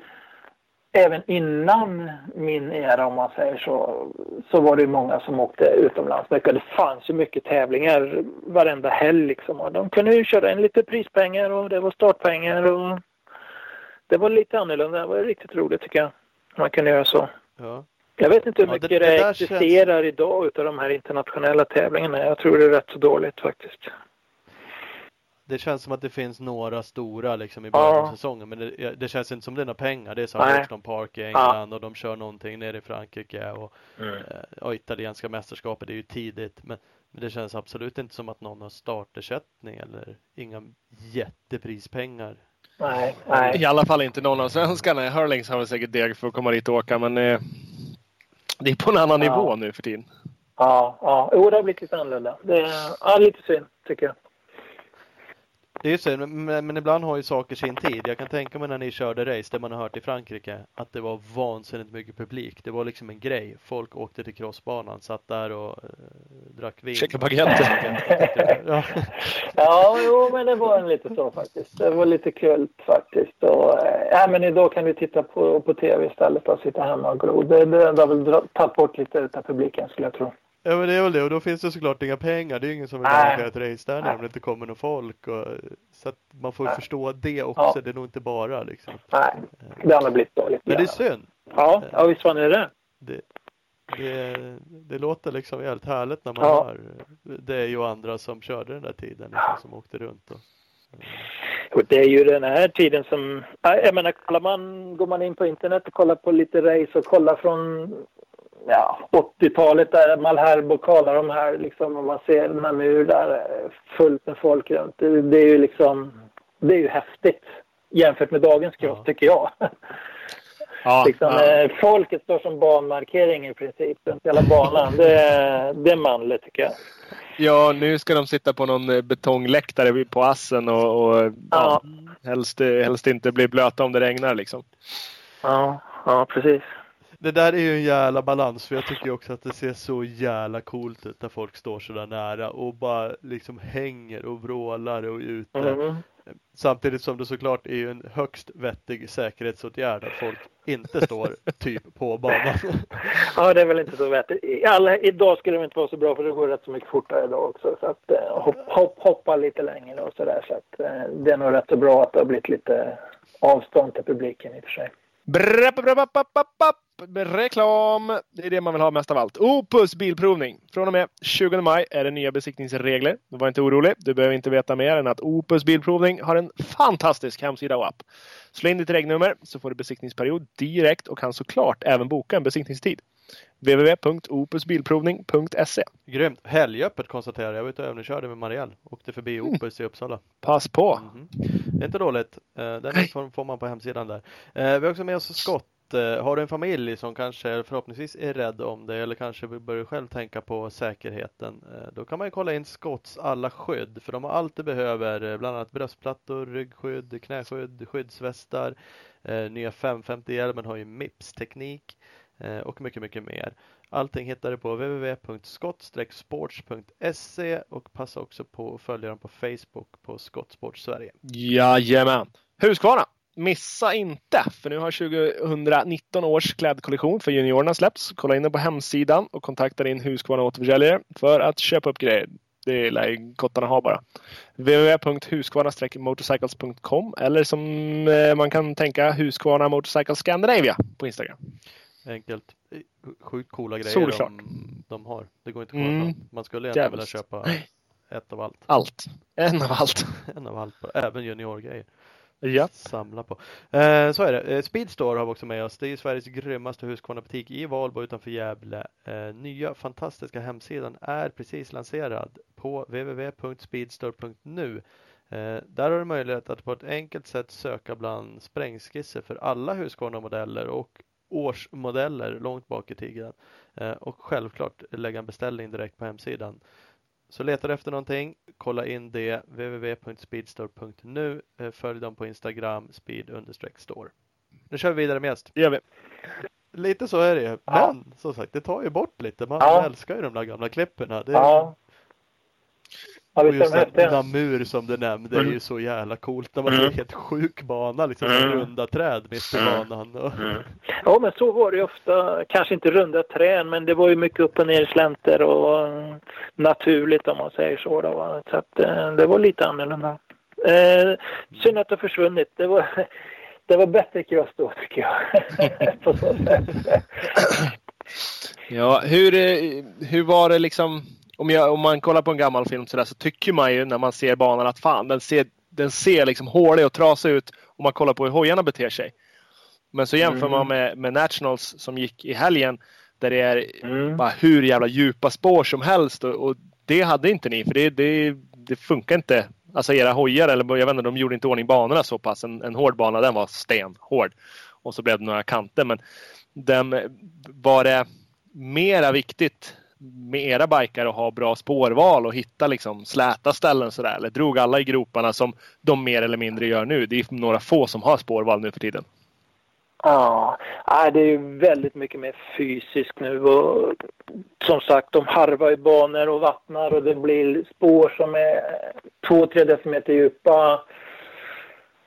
även innan min era om man säger så, så var det många som åkte utomlands mycket. Det fanns ju mycket tävlingar varenda helg liksom. Och de kunde ju köra in lite prispengar och det var startpengar och det var lite annorlunda. Det var riktigt roligt tycker jag. Man kunde göra så. Ja. Jag vet inte hur Ja, mycket det- det, existerar idag utav de här internationella tävlingarna. Jag tror det är rätt så dåligt faktiskt. Det känns som att det finns några stora liksom i början Ja. av säsongen men det, det känns inte som det är några pengar. Det är så här Park i England och de kör någonting nere i Frankrike och, Mm. eh, och italienska mästerskapet är ju tidigt men, men det känns absolut inte som att någon har startersättning eller inga jätteprispengar. Nej, nej. I alla fall inte någon av svenskarna. Hurlings har väl säkert deg för att komma dit och åka men eh, det är på en annan Ja. nivå nu för tiden. Ja, ja. Jo, det har blivit lite annorlunda. Det är ja, lite synd, tycker jag. Det är ju så, men, men ibland har ju saker sin tid. Jag kan tänka mig när ni körde race, det man har hört i Frankrike, att det var vansinnigt mycket publik. Det var liksom en grej. Folk åkte till crossbanan, satt där och eh, drack vin. Käka baguetter. Ja. Ja, jo, men det var en lite så faktiskt. Det var lite kult faktiskt. Och, ja, men idag kan du titta på, på tv istället och sitta hemma och glo. Det, det, det har väl tagit bort lite av publiken skulle jag tro. Ja men det är väl det och då finns det såklart inga pengar. Det är ingen som vill arrangera ett race där när det inte kommer någon folk. Och, så att man får ju Nej. förstå det också. Ja. Det är nog inte bara liksom. Nej, det har nog blivit dåligt. Men det är synd. Ja, ja visst var det det. Det, det, det låter liksom jävligt härligt när man Ja. hör dig och andra som körde den där tiden, liksom, som åkte runt. Och, Och Det är ju den här tiden som... ja, Jag menar, kollar man, går man in på internet och kollar på lite race och kollar från ja, 80-talet där Malherbe och Karla de här liksom och man ser den här mur där eh, fullt med folk runt. Det, det är ju liksom... Det är ju häftigt jämfört med dagens cross Ja. tycker jag. Ja, liksom, ja. eh, folket står som banmarkering i princip runt hela banan. Det, det är manligt tycker jag. ja, nu ska de sitta på någon eh, betongläktare på assen och, och ja, Ja, helst, helst inte bli blöta om det regnar liksom. ja, ja precis. Det där är ju en jävla balans för jag tycker också att det ser så jävla coolt ut när folk står så där nära och bara liksom hänger och vrålar och är ute. Mm. Samtidigt som det såklart är ju en högst vettig säkerhetsåtgärd att folk inte står typ på banan. Ja, det är väl inte så vettigt. Alla, idag skulle det inte vara så bra för det går rätt så mycket fortare idag också. Så att eh, hopp, hopp, hoppa lite längre och sådär. Så att eh, det är nog rätt så bra att det har blivit lite avstånd till publiken i och för sig. Reklam! Det är det man vill ha mest av allt. Opus Bilprovning. Från och med 20 maj är det nya besiktningsregler. Var inte orolig. Du behöver inte veta mer än att Opus Bilprovning har en fantastisk hemsida och app. Slå in ditt regnummer så får du besiktningsperiod direkt och kan såklart även boka en besiktningstid www.opusbilprovning.se Grymt! Helgöppet konstaterar jag. Jag var ute och övningskörde med Marielle. Åkte förbi Mm. Opus i Uppsala. Pass på! Mhm. Det är inte dåligt. Eh, Den får man på hemsidan där. Eh, Vi har också med oss Scott. Eh, Har du en familj som kanske förhoppningsvis är rädd om dig eller kanske börjar själv tänka på säkerheten. Då kan man ju kolla in Scotts alla skydd för de har allt du behöver. eh, Bland annat bröstplattor, ryggskydd, knäskydd, skyddsvästar. Nya 550-hjälmen har ju Mips-teknik Eh, och mycket, mycket mer. Allting hittar du på www.skott-sports.se och passa också på att följa dem på Facebook på Skottsport Sverige. Jajamän! Husqvarna! Missa inte! För nu har 2019 års klädkollektion för juniorerna släppts. Kolla in den på hemsidan och kontakta din Husqvarna återförsäljare för att köpa upp grejer. Det lär ju kottarna ha bara. www.husqvarna-motorcycles.com eller som eh, man kan tänka Husqvarna Motorcycle Scandinavia på Instagram. Enkelt. Sjukt coola grejer Solklart. de, de har. Det går inte att komma Mm. Man skulle egentligen vilja köpa ett av allt. Allt. En av allt. En av allt. Även juniorgrejer. Ja. Samla på. Eh, så är det. Eh, Speedstore har vi också med oss. Det är Sveriges grymmaste Husqvarna-butik i Valbo utanför Gävle. Eh, nya fantastiska hemsidan är precis lanserad på www.speedstore.nu. Eh, där har du möjlighet att på ett enkelt sätt söka bland sprängskisser för alla Husqvarna-modeller och årsmodeller långt bak i tiden. Eh, och självklart lägga en beställning direkt på hemsidan. Så letar du efter någonting, kolla in det www.speedstore.nu. Eh, Följ dem på Instagram, speed-store. Nu kör vi vidare med gäst. Det gör vi. Lite så är det ju. Ja. Men som sagt, det tar ju bort lite. Man Ja. älskar ju de där gamla klipperna. Det är, Ja. Ja, och just de häftiga. den Namur som du nämnde är ju så jävla coolt. När man ser en helt sjuk bana, liksom med runda träd mitt i banan. Och, Ja, men så var det ju ofta. Kanske inte runda träd, men det var ju mycket upp och ner slänter och eh, naturligt om man säger så. Då, va. Så att eh, det var lite annorlunda. Eh, synd att det har försvunnit. Det var, det var bättre cross då tycker jag. På så sätt. Ja, hur, eh, hur var det liksom? Om, jag, om man kollar på en gammal film så, där, så tycker man ju när man ser banan att fan den ser, den ser liksom hålig och trasig ut om man kollar på hur hojarna beter sig. Men så jämför man med, med Nationals som gick i helgen där det är Mm. bara hur jävla djupa spår som helst och, och det hade inte ni för det, det, det funkar inte. Alltså era hojar, eller jag vet inte, de gjorde inte ordning banorna så pass. En, en hård bana den var stenhård. Och så blev det några kanter men den, var det mera viktigt med era bikar att ha bra spårval och hitta liksom släta ställen sådär? Eller drog alla i groparna som de mer eller mindre gör nu? Det är några få som har spårval nu för tiden. Ja, det är ju väldigt mycket mer fysiskt nu och som sagt de harvar i banor och vattnar och det blir spår som är två, tre decimeter djupa.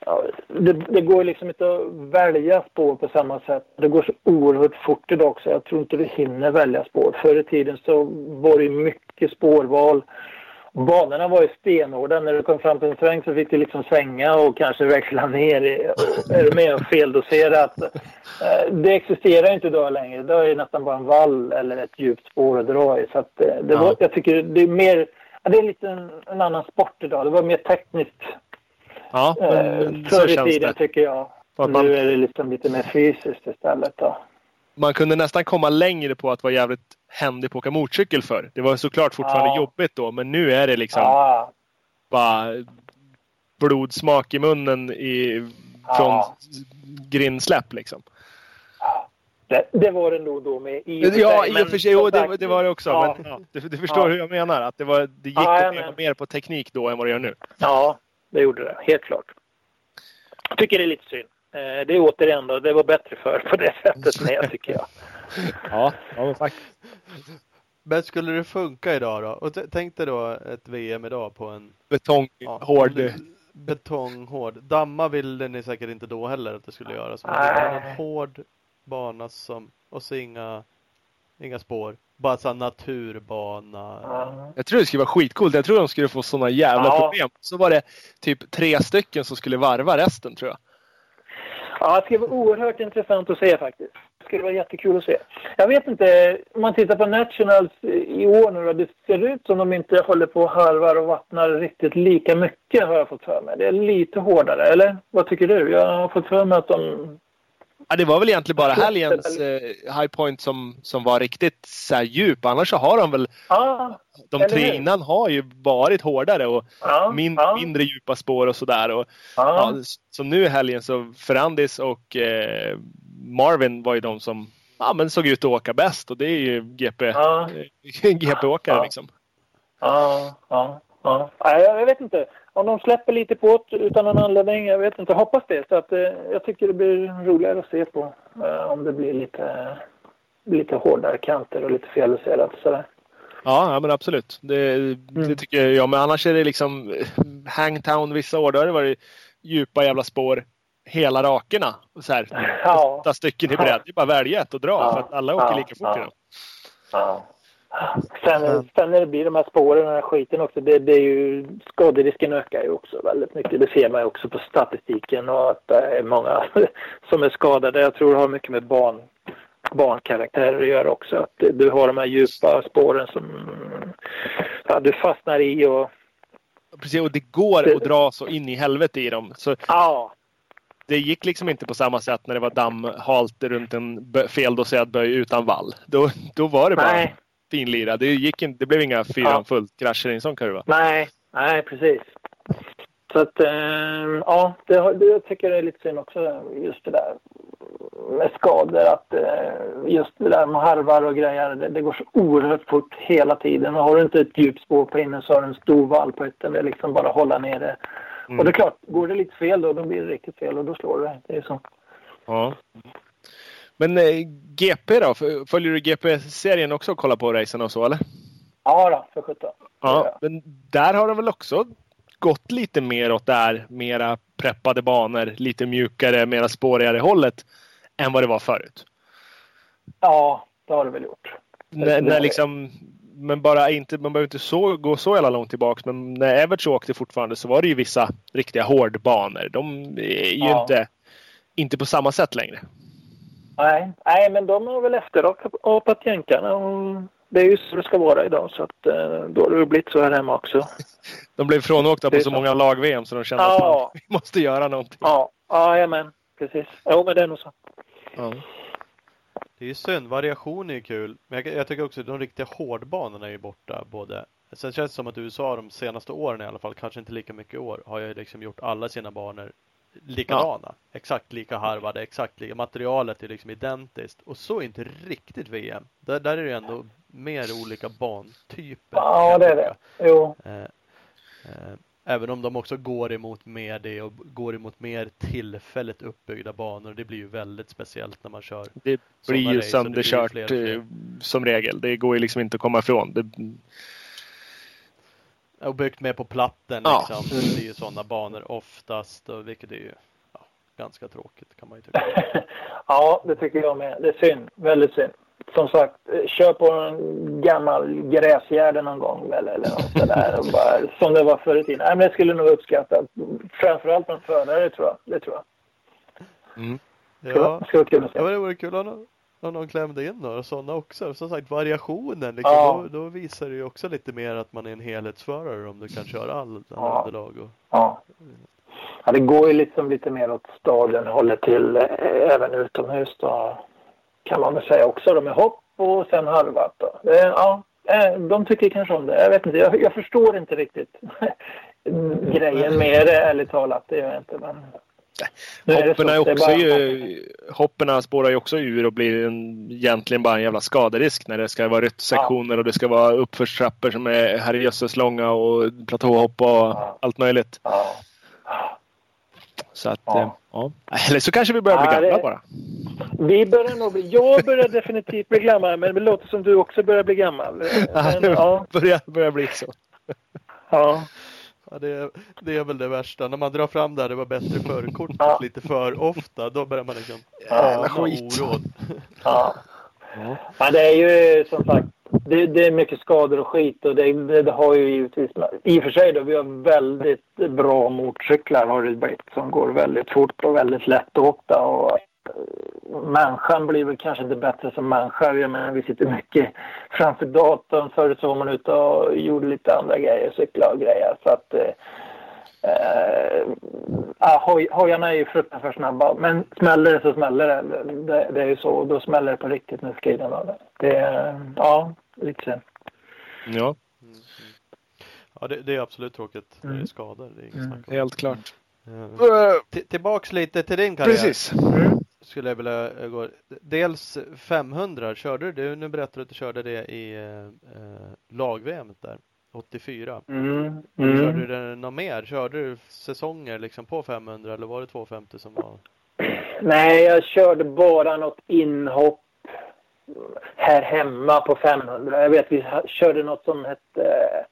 Ja, det, det går liksom inte att välja spår på samma sätt. Det går så oerhört fort idag också. Jag tror inte du hinner välja spår. Förr i tiden så var det mycket spårval. Banorna var ju stenhårda. När du kom fram till en sväng så fick du liksom svänga och kanske växla ner. i- Är du med och feldoserat? Eh, Det existerar inte idag längre. Det är nästan bara en vall eller ett djupt spår att dra i. Så att eh, det var, Ja. jag tycker det är mer... Det är lite en, en annan sport idag. Det var mer tekniskt Ja, eh, men förr i känns tiden det. tycker jag. Att man- Nu är det liksom lite mer fysiskt istället. Då. Man kunde nästan komma längre på att vara jävligt händig på att åka motorcykel för. Det var såklart fortfarande Ja. jobbigt då, men nu är det liksom Ja, bara blodsmak i munnen i, från Ja. grindsläpp liksom. det, det var det nog då med i och Ja, i och för sig. Jo, det, det var det också. Ja. Men, ja, du, du förstår hur jag menar. Att det, var, det gick Ja, att leva mer på teknik då än vad det gör nu. Ja, det gjorde det. Helt klart. Jag tycker det är lite synd. Eh, Det är återigen då, det var bättre för på det sättet med tycker jag. Ja, ja men faktiskt. Men skulle det funka idag då? Och tänk dig då ett VM idag på en Betong, ja, hård. betonghård. Damma ville ni säkert inte då heller att det skulle göras. Men Nej. det var en hård bana som, och så inga, inga spår. Bara så här naturbana. Ja. Jag tror det skulle vara skitcoolt. Jag tror de skulle få sådana jävla Ja. problem. Så var det typ tre stycken som skulle varva resten tror jag. Ja, det ska vara oerhört intressant att se faktiskt. Det skulle vara jättekul att se. Jag vet inte, om man tittar på Nationals i år nu då, det ser ut som de inte håller på och harvar och vattnar riktigt lika mycket har jag fått för mig. Det är lite hårdare, eller? Vad tycker du? Jag har fått för mig att de Ja, det var väl egentligen bara helgens eh, high point som, som var riktigt så djup. Annars så har de väl... Ja, de tre hur? innan har ju varit hårdare och ja, min, ja, mindre djupa spår och sådär. Och, ja. som nu i helgen så Ferrandis och eh, Marvin var ju de som ja, men såg ut att åka bäst och det är ju GP. GP-åkare Ja. liksom. Ja, ja, ja. Jag vet inte. Om de släpper lite på det utan någon anledning, jag vet inte. Hoppas det. Så att, eh, jag tycker det blir roligare att se på eh, om det blir lite, lite hårdare kanter och lite feljusterat. Sådär. Ja, ja men absolut. Det, det tycker jag. Men annars är det liksom eh, Hangtown vissa år. Då har det varit djupa jävla spår hela rakerna. Så här, Ja. åtta stycken i bredd. Det är bara att välja ett och dra Ja. för att alla åker Ja. lika fort Ja. idag. Ja. Sen, sen när det blir de här spåren och den här skiten också, det, det är ju, skaderisken ökar ju också väldigt mycket. Det ser man ju också på statistiken och att det är många som är skadade. Jag tror det har mycket med barn, barnkaraktärer att göra också. Att du har de här djupa spåren som ja, du fastnar i och Precis, och det går att dra så in i helvete i dem. Så ja, det gick liksom inte på samma sätt när det var dammhalt runt en feldoserad böj utan vall. Då, då var det bara nej, finlira. Det, gick inte, det blev inga fyra Ja. fullt krascher i en sån kurva. nej, nej precis. Så att, eh, ja, det, det jag tycker jag är lite synd också, just det där med skador. Att eh, just det där med harvar och grejer, det, det går så oerhört fort hela tiden. Och har du inte ett djupspår på inne så har du en stor vall på ytten. Det är liksom bara att hålla ner det. Mm. Och det är klart, går det lite fel då, då blir det riktigt fel och då slår det. Det är så. Ja. Men eh, GP då? Följer du GP-serien också och kollar på racen och så eller? Ja då, för sjutton. Ja, men där har de väl också gått lite mer åt där, mera preppade banor, lite mjukare, mera spårigare hållet än vad det var förut. Ja, det har det väl gjort. När, när liksom, men bara inte, man behöver inte så, gå så jävla långt tillbaks. Men när Everts åkte fortfarande så var det ju vissa riktiga hårdbanor. De är ju Ja. inte, inte på samma sätt längre. Nej, nej, men de har väl efterapat jänkarna och det är ju så det ska vara idag så att eh, då har det blivit så här hemma också. De blev frånåkta på så så. många lag-VM så de kände Ja. att man, vi måste göra någonting. Ja, ja, men precis. Jo, men det är nog så. Ja. Det är ju synd, variation är ju kul. Men jag, jag tycker också att de riktiga hårdbanorna är ju borta både. Sen känns det som att USA de senaste åren i alla fall, kanske inte lika mycket i år, har ju liksom gjort alla sina banor likadana. Exakt lika harvade, exakt lika. Materialet är liksom identiskt. Och så är inte riktigt VM. Där, där är det ändå mer olika bantyper. Ja, det är det. Jo, Eh, eh, Även om de också går emot mer det och går emot mer tillfälligt uppbyggda banor. Det blir ju väldigt speciellt när man kör. Det blir ju sönderkört eh, som regel. Det går ju liksom inte att komma ifrån. Det, Och byggt mer på platten Ja. liksom. Det blir ju sådana banor oftast. Och vilket är ju ja, ganska tråkigt kan man ju tycka. ja, det tycker jag med. Det är synd. Väldigt synd. Som sagt, eh, kör på en gammal gräsgärde någon gång väl, eller något sådär. Och bara, som det var förr i tiden. Nej, men det skulle nog uppskatta. Framförallt från förare, tror jag. Det tror jag. mm. Ska, Ja, ska vara kul att se. ja det vore kul någon, om någon klämde in några sådana också. Som sagt variationen liksom, Ja. då, då visar det ju också lite mer att man är en helhetsförare om du kan köra all Ja. underlag. Och, Ja. ja, det går ju liksom lite mer åt staden håller till eh, även utomhus då. Kan man väl säga också. De är hopp och sen harvat då. Det, ja, eh, de tycker kanske om det. Jag vet inte. Jag, jag förstår inte riktigt grejen med det ärligt talat. Det gör jag inte. Men... Det Hoppen är Det är också bara- ju, hopperna spårar ju också ur och blir en, egentligen bara en jävla skaderisk när det ska vara ryttsektioner och det ska vara uppförstrappor som är herrejösses långa och platåhopp och Ja. allt möjligt. Ja. Så att, Ja. eh, ja. Eller så kanske vi börjar bli Ja, gamla det- bara. Vi börjar nog bli... Jag börjar definitivt bli gammal, men det låter som du också börjar bli gammal. Men, det ja, börjar, börjar bli så. ja. Ja, det, är- det är väl det värsta. När man drar fram det här, det var bättre förkortet Ja. lite för ofta. Då börjar man liksom ana oråd. Ja. ja, det är ju som sagt, det, det är mycket skador och skit och det, det, det har ju givetvis, i och för sig då, vi har väldigt bra motorcyklar har det blivit som går väldigt fort och väldigt lättåkta och eh, människan blir väl kanske inte bättre som människa. Jag menar, vi sitter mycket framför datorn. Förut så var man ute och gjorde lite andra grejer, cykla och grejer. Så att eh, eh, ja, hoj, hojarna är ju fruktansvärt snabba. Men smäller det så smäller det. Det, det är ju så. Då smäller det på riktigt med skridorna. Det är, ja, lite synd. Ja, Ja, det, det är absolut tråkigt när det är Mm. skador. Det är inget Mm. snack om. helt klart. T- Tillbaks lite till din karriär. Precis. Mm. Skulle jag vilja eh, gå. Dels 500 körde du, nu berättade du att du körde det i eh, eh, lag-VM där, 84. Mm. Körde Mm. du det något mer? Körde du säsonger liksom på 500 eller var det 250 som var? Nej, jag körde bara något inhopp här hemma på 500. Jag vet vi körde något som hette eh,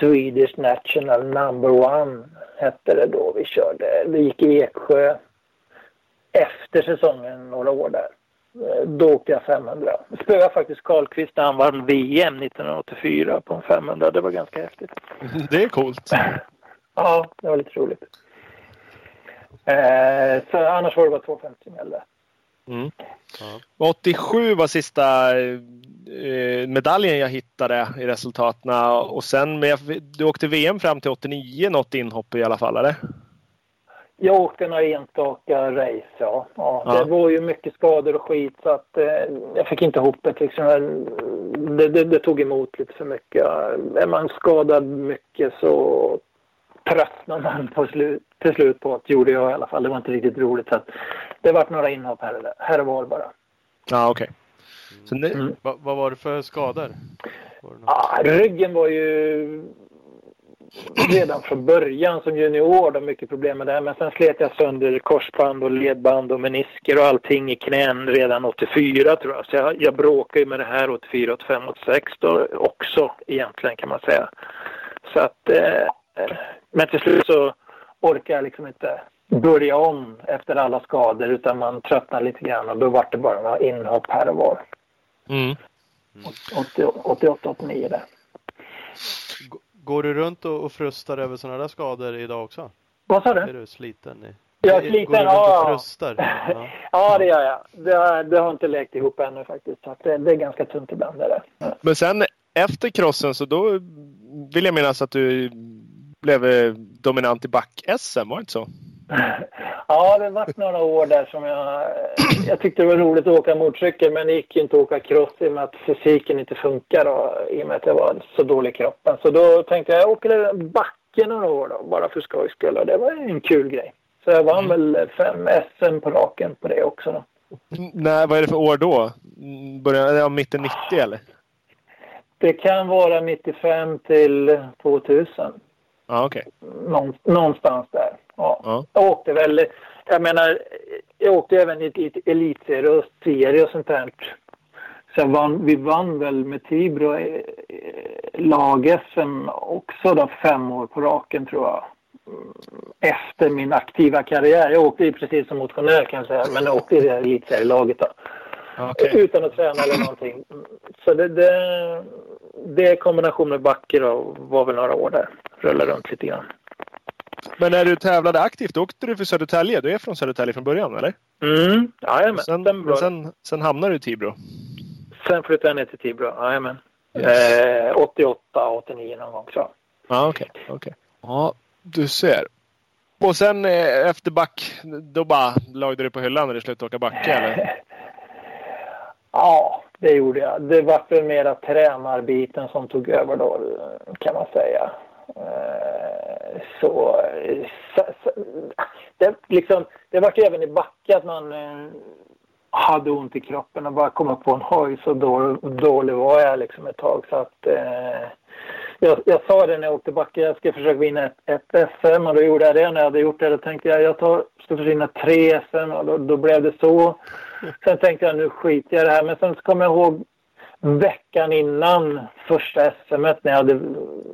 Swedish National Number One. Hette det då vi körde. Det gick i Eksjö efter säsongen några år där. Eh, Då åkte jag 500. Jag spöade faktiskt Karlqvist när han vann VM 1984 på en 500. Det var ganska häftigt. Det är coolt. Ja, det var lite roligt. Eh, så annars var det bara 250 som gällde. Mm. Ja. 87 var sista eh, medaljen jag hittade i resultaten och sen med, du åkte VM fram till 89 något inhopp i alla fall eller? Jag åkte några enstaka race, ja. ja. Ja. Det var ju mycket skador och skit så att eh, jag fick inte ihop det. Liksom. Det, det. Det tog emot lite för mycket. Är man skadad mycket så tröttnar man på slut, till slut på att gjorde jag i alla fall. Det var inte riktigt roligt. Så att det vart några inhopp här här och var bara. Ja okej. Så det- Mm. Va, vad var det för skador? Var det? Ah, ryggen var ju redan från början som junior då mycket problem med det. Men sen slet jag sönder korsband och ledband och menisker och allting i knän redan 84 tror jag. Så jag, jag bråkade ju med det här 84, 85, 86 då också egentligen kan man säga. Så att, eh, men till slut så orkar jag liksom inte börja om efter alla skador utan man tröttnar lite grann och då var det bara några inhopp här och var. Mm. 88, 89 där. Går du runt och, och frustar över sådana där skador idag också? Vad sa du? Är du sliten? I... Jag är Går sliten, du runt ja. och frustar? Ja. Ja, det gör jag. Det har, det har inte lekt ihop ännu faktiskt. Så att det, det är ganska tunt ibland. Är det. Men sen efter crossen så då vill jag minnas att du blev eh, dominant i back-SM, var det inte så? Ja, det varit några år där som jag... Jag tyckte det var roligt att åka motorcykel men det gick ju inte att åka cross i och med att fysiken inte funkar då, i och med att jag var så dålig i kroppen. Så då tänkte jag, jag åker backe några år då, bara för skojs skull. Och det var en kul grej. Så jag vann väl fem SM på raken på det också. Då. Nej, vad är det för år då? Mm, Början, ja, mitten 90 eller? Det kan vara 95 till 2000. Ja, okej. Någon, någonstans där. Ja. Ja. Jag åkte väl, jag menar, jag åkte även i ett elitserie och serie och sånt där. Så vann, vi vann väl med Tibro eh, lag-SM också då fem år på raken tror jag. Mm, Efter min aktiva karriär. Jag åkte ju precis som motionär kan jag säga, men jag åkte i det här elitserielaget då. Okej. Utan att träna eller någonting. Så det, det, det i kombination med backe då var väl några år där. Rullade runt lite grann. Men när du tävlade aktivt, åkte du för Södertälje? Du är från Södertälje från början, eller? Mm, jajamän. Sen, Sen, sen, hamnade du i Tibro? sen flyttade jag ner till Tibro. Jajamän. Eh, 88, 89 någon gång så. Ja, okej. okej. Ja, du ser. Och sen eh, efter back, då bara lagde du på hyllan när du slutade åka backe, eller? Ja, det gjorde jag. Det var väl mera tränarbiten som tog över då, kan man säga. Eh, Så, så, så det, liksom, det var ju även i backe att man eh, hade ont i kroppen och bara komma på en hoj så då, dålig var jag liksom ett tag. Så att, eh, jag, jag sa det när jag åkte backe, jag ska försöka vinna ett, ett SM och då gjorde jag det. När jag hade gjort det då tänkte jag jag tar, ska försöka vinna tre SM och då, då blev det så. Sen tänkte jag nu skiter jag i det här. Men sen så kom jag ihåg veckan innan första SM när jag hade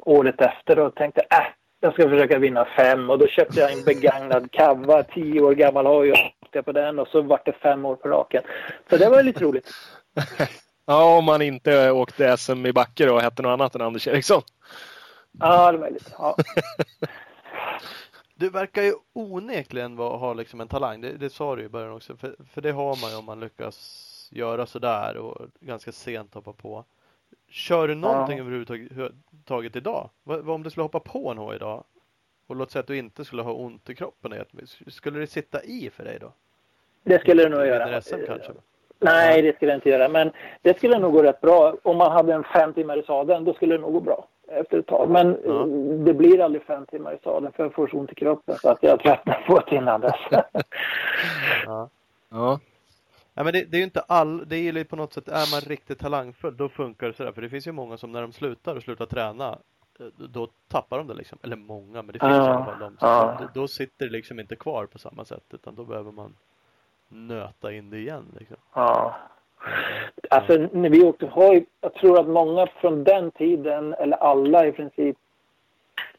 året efter och tänkte äh, jag ska försöka vinna fem och då köpte jag en begagnad Kava, tio år gammal hoj och åkte på den och så vart det fem år på raken. Så det var lite roligt. Ja, om man inte åkte SM i backe och hette något annat än Anders Eriksson. Ja, det var lite. Ja. Du verkar ju onekligen vara, ha liksom en talang. Det, det sa du i början också. För, för det har man ju om man lyckas göra sådär och ganska sent hoppa på. Kör du någonting Ja. överhuvudtaget taget idag? Vad, vad om du skulle hoppa på en hoj idag? och låt säga att du inte skulle ha ont i kroppen. Skulle det sitta i för dig då? Det skulle det nog göra. SM kanske? Nej, det skulle det inte göra. Men det skulle nog gå rätt bra. Om man hade en fem timmar i sadeln, då skulle det nog gå bra efter ett tag. Men ja. det blir aldrig fem timmar i sadeln för jag får så ont i kroppen så att jag tröttnar på det innan dess. ja. ja. Ja, men det, det är ju inte all, det är ju på något sätt, är man riktigt talangfull då funkar det sådär. För det finns ju många som när de slutar och slutar träna eh, då tappar de det liksom. Eller många, men det finns ja, i alla fall de. Ja. Då, då, sitter det liksom inte kvar på samma sätt utan då behöver man nöta in det igen. Liksom. Ja. Alltså när vi åkte hoj, jag tror att många från den tiden, eller alla i princip,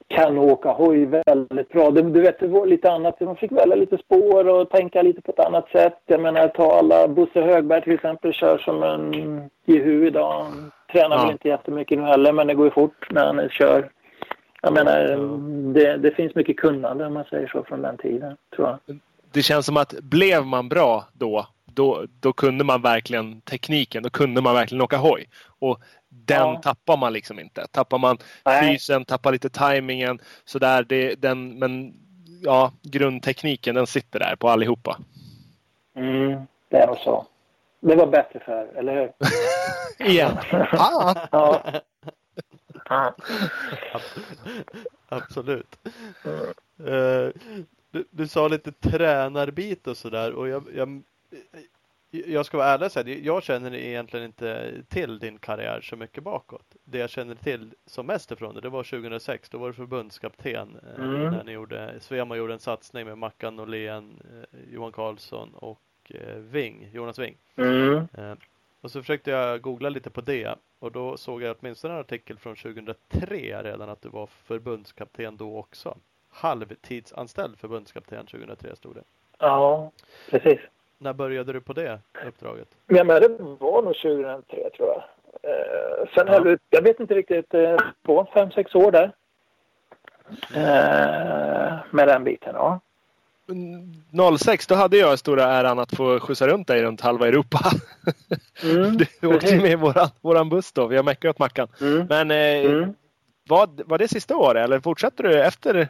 kan åka hoj väldigt bra. Du, vet, det var lite annat. Man fick välja lite spår och tänka lite på ett annat sätt. Jag menar, ta alla Bosse Högberg till exempel, kör som en jehu idag. Tränar ja. väl inte jättemycket nu heller, men det går ju fort när han kör. Jag menar, det, det finns mycket kunnande om man säger så från den tiden, tror jag. Det känns som att blev man bra då, då, då kunde man verkligen tekniken. Då kunde man verkligen åka hoj. Och den ja. tappar man liksom inte. Tappar man Nej. fysen, tappar lite tajmingen sådär. Det, den, men ja, grundtekniken den sitter där på allihopa. Mm, det är nog så. Det var bättre för eller hur? Igen. ah. ja. Absolut. Uh, du, du, sa lite tränarbit och sådär och jag, jag jag ska vara ärlig och säga, jag känner egentligen inte till din karriär så mycket bakåt. Det jag känner till som mest ifrån det, det var 2006. Då var du förbundskapten eh, mm. när ni gjorde, Svema gjorde en satsning med Mackan Norlén, eh, Johan Karlsson och eh, Wing, Jonas Wing. Mm. Och så försökte jag googla lite på det och då såg jag åtminstone en artikel från 2003 redan att du var förbundskapten då också. Halvtidsanställd förbundskapten 2003 stod det. Ja, precis. När började du på det uppdraget? Ja, men det var nog 2003 tror jag. Eh, sen ja. höll jag vet inte riktigt, eh, på fem, sex år där. Eh, med den biten, ja. 06 då hade jag stora äran att få skjutsa runt dig runt halva Europa. Mm, du åkte med i våran, våran buss då. Vi har meckat åt Mackan. Mm. Men eh, mm. Var, var det sista året eller fortsätter du efter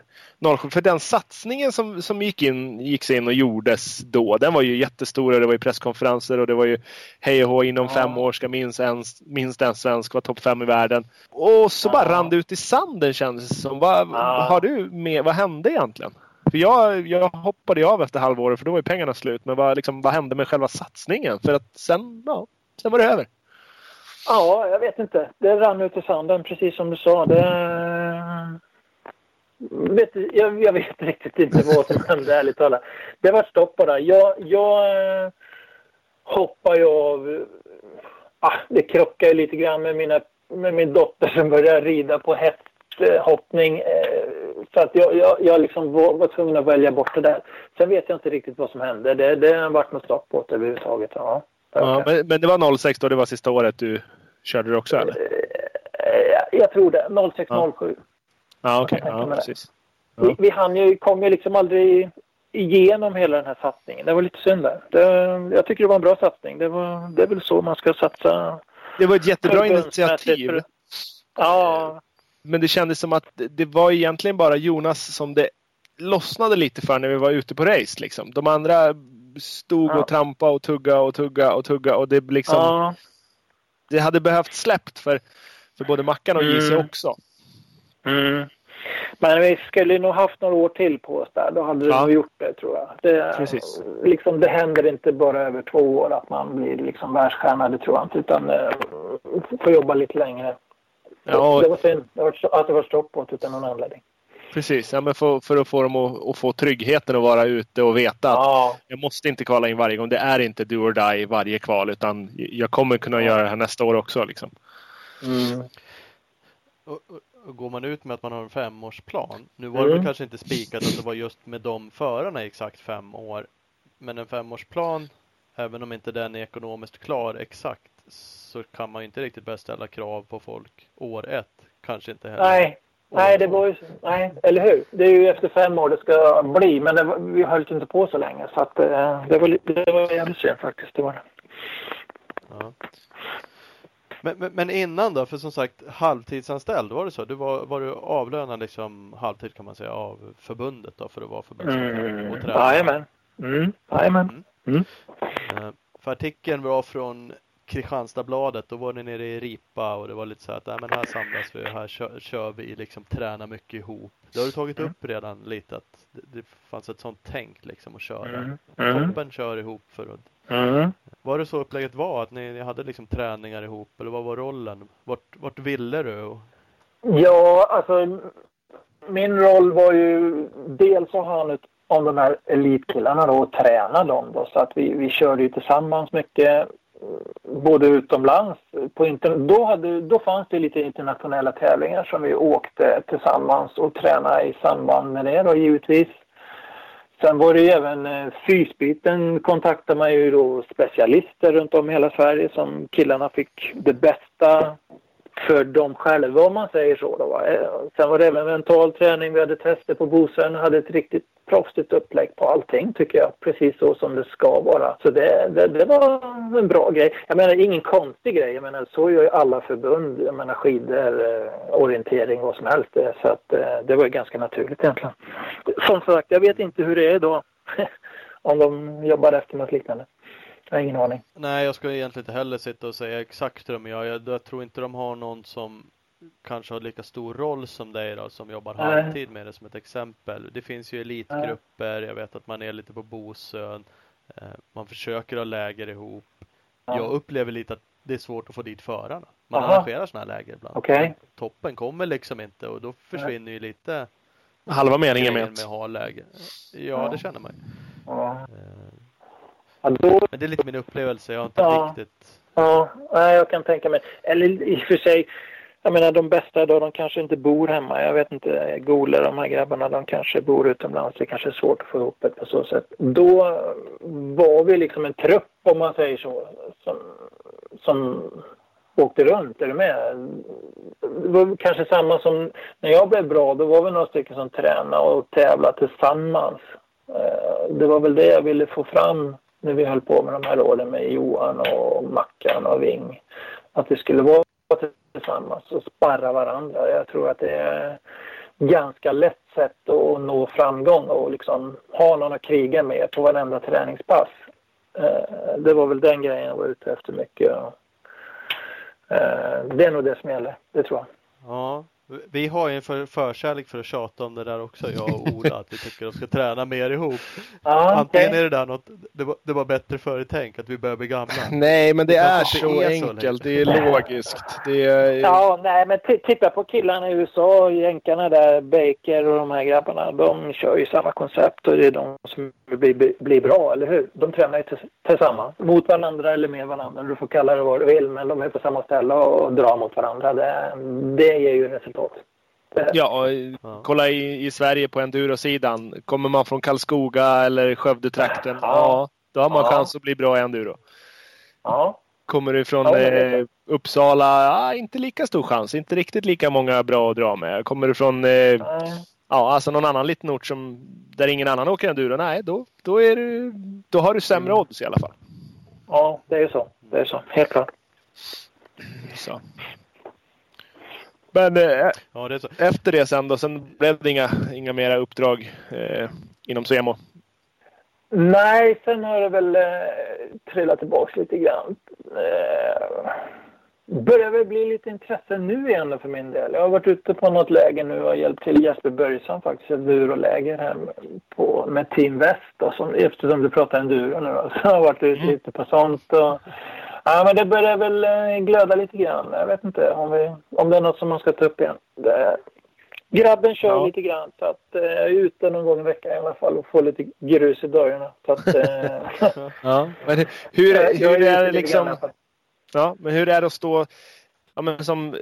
07? För den satsningen som, som gick in, gick in och gjordes då, den var ju jättestor. Det var ju presskonferenser och det var ju hej och hå, inom ja. fem år ska minst en, minst en svensk vara topp fem i världen. Och så ja. bara rann det ut i sanden kändes det som. Vad, ja. har du med, vad hände egentligen? För jag, jag hoppade av efter halvåret för då var ju pengarna slut. Men vad, liksom, vad hände med själva satsningen? För att sen, ja, sen var det över. Ja, jag vet inte. Det rann ut i sanden, precis som du sa. Det... Eh, vet, jag, jag vet riktigt inte vad som hände, ärligt talat. Det var stopp bara. Jag, jag eh, hoppar hoppade ju av... Eh, ah, det krockade ju lite grann med, mina, med min dotter som började rida på hästhoppning. Så att jag, jag, jag liksom var, var tvungen att välja bort det där. Sen vet jag inte riktigt vad som hände. Det, det har varit något stopp på det överhuvudtaget. Ja. Ja, men, men, det var 06 då, det var sista året du körde det också eller? Eh, jag tror det, 06, ja. 07. Ja, okej. Okay. Ja, precis. Ja. Vi, vi hann ju, kom ju liksom aldrig igenom hela den här satsningen. Det var lite synd där. Det, jag tycker det var en bra satsning. Det, var, det är väl så man ska satsa. Det var ett jättebra initiativ. För, ja. Men det kändes som att det var egentligen bara Jonas som det lossnade lite för när vi var ute på race. Liksom. De andra stod ja. och trampade och tugga och tugga och tugga och det liksom ja. Det hade behövt släppt för, för både Mackan och JC mm. också. Mm. Men vi skulle nog haft några år till på oss där. Då hade ja. nog gjort det tror jag. Det, Precis. Liksom, det händer inte bara över två år att man blir liksom världsstjärna. Det tror jag inte. Utan uh, får jobba lite längre. Ja, och... Det var synd att det var stopp det utan någon anledning. Precis, ja, men för, för att få dem att, att, få tryggheten att vara ute och veta att ja. jag måste inte kvala in varje gång. Det är inte do or die varje kval utan jag kommer kunna ja. göra det här nästa år också. Liksom. Mm. Och, och, går man ut med att man har en femårsplan. Nu var det mm. kanske inte spikat att det var just med de förarna i exakt fem år. Men en femårsplan, även om inte den är ekonomiskt klar exakt, så kan man inte riktigt börja ställa krav på folk år ett. Kanske inte heller. Nej, Nej, det var ju, nej, eller hur? Det är ju efter fem år det ska bli, men det, vi höll inte på så länge så att eh, det var, det var jävligt synd faktiskt. Det var det. Ja. Men, men, men, innan då, för som sagt halvtidsanställd, var det så? Du var, var du avlönad liksom halvtid kan man säga av förbundet då för att vara förbundsordförande? Mm. Jajamän. Mm. Jajamän. Mm. Uh, för artikeln var från Kristianstadsbladet, då var ni nere i Ripa och det var lite så att, nej men här samlas vi, här kör, kör vi liksom tränar mycket ihop. Det har du tagit mm. upp redan lite att det, det fanns ett sånt tänk liksom att köra. Mm. Mm. Toppen kör ihop för att mm. Var det så upplägget var? Att ni, ni hade liksom träningar ihop eller vad var rollen? Vart, vart ville du? Ja, alltså min roll var ju dels att ha hand om de här elitkillarna då och träna dem då så att vi, vi körde ju tillsammans mycket både utomlands. På inter då, hade, då fanns det lite internationella tävlingar som vi åkte tillsammans och tränade i samband med det då givetvis. Sen var det ju även eh, fysbiten kontaktade man ju då specialister runt om i hela Sverige som killarna fick det bästa för dem själva om man säger så. Då, va? Eh, sen var det även mental träning. Vi hade tester på Bosön, hade ett riktigt proffsigt upplägg på allting tycker jag. Precis så som det ska vara. Så det, det, det, var en bra grej. Jag menar ingen konstig grej. Jag menar så gör ju alla förbund. Jag menar skidor, eh, orientering, vad som helst. Eh, så att eh, det var ju ganska naturligt egentligen. Som sagt, jag vet inte hur det är idag. om de jobbar efter något liknande. Jag har ingen aning. Nej, jag ska egentligen inte heller sitta och säga exakt hur de gör. Jag, jag tror inte de har någon som kanske har lika stor roll som dig då, som jobbar halvtid med det som ett exempel. Det finns ju elitgrupper, jag vet att man är lite på Bosön, eh, man försöker ha läger ihop. Ja. Jag upplever lite att det är svårt att få dit förarna. Man Aha. arrangerar sådana här läger ibland. Okay. Toppen kommer liksom inte och då försvinner ju lite Halva meningen med, med att ha läger. Ja, det känner man ju. Ja. Eh. Men det är lite min upplevelse. Jag har inte ja. riktigt... Ja, jag kan tänka mig. Eller i och för sig, jag menar de bästa då, de kanske inte bor hemma. Jag vet inte, Gole, de här grabbarna, de kanske bor utomlands. Det kanske är svårt att få ihop det på så sätt. Då var vi liksom en trupp, om man säger så, som, som åkte runt. Är du med? Det var kanske samma som när jag blev bra. Då var vi några stycken som tränade och tävlade tillsammans. Eh, det var väl det jag ville få fram när vi höll på med de här åren med Johan och Mackan och Ving. Att vi skulle vara tillsammans och sparra varandra. Jag tror att det är ganska lätt sätt att nå framgång och liksom ha någon att kriga med på varenda träningspass. Eh, det var väl den grejen jag var ute efter mycket. Eh, det är nog det som gäller, det tror jag. Ja, vi har ju en för, förkärlek för att tjata om det där också, jag och Ola, att vi tycker att de ska träna mer ihop. Ja, Antingen okay. är det där något, det var, det var bättre förr tänk att vi börjar bli gamla. Nej, men det, det är så är enkelt, så det är logiskt. Det är... Ja, nej, men titta på killarna i USA, jänkarna där, Baker och de här grabbarna, de kör ju samma koncept och det är de som blir, blir bra, eller hur? De tränar ju tillsammans, mot varandra eller med varandra, du får kalla det vad du vill, men de är på samma ställe och drar mot varandra. Det, det ger ju resultat resultat. Ja, kolla i, i Sverige på endurosidan. Kommer man från Karlskoga eller Skövdetrakten, ja. ja, då har man ja. chans att bli bra i enduro. Ja. Kommer du från eh, Uppsala, ja, inte lika stor chans. Inte riktigt lika många bra att dra med. Kommer du från eh, ja, alltså någon annan liten ort som, där ingen annan åker enduro, nej, då, då, är du, då har du sämre mm. odds i alla fall. Ja, det är ju så. Det är så, helt klart. Så. Men eh, ja, det efter det sen då, sen blev det inga, inga mera uppdrag eh, inom SEMO? Nej, sen har det väl eh, trillat tillbaka lite grann. Eh, börjar väl bli lite intresse nu igen för min del. Jag har varit ute på något läger nu och hjälpt till Jesper Börjesson faktiskt, ett enduroläger här på, med Team Väst. Som, eftersom du pratar enduro nu så har jag varit ute lite på sånt. Och, Ja, men det börjar väl eh, glöda lite grann. Jag vet inte om, vi, om det är något som man ska ta upp igen. Det, grabben kör ja. lite grann så att eh, jag är ute någon gång i veckan i alla fall och får lite grus i dörrarna. Så att, eh, ja, men hur, hur, hur är det liksom... Ja, men hur är det att stå ja, men som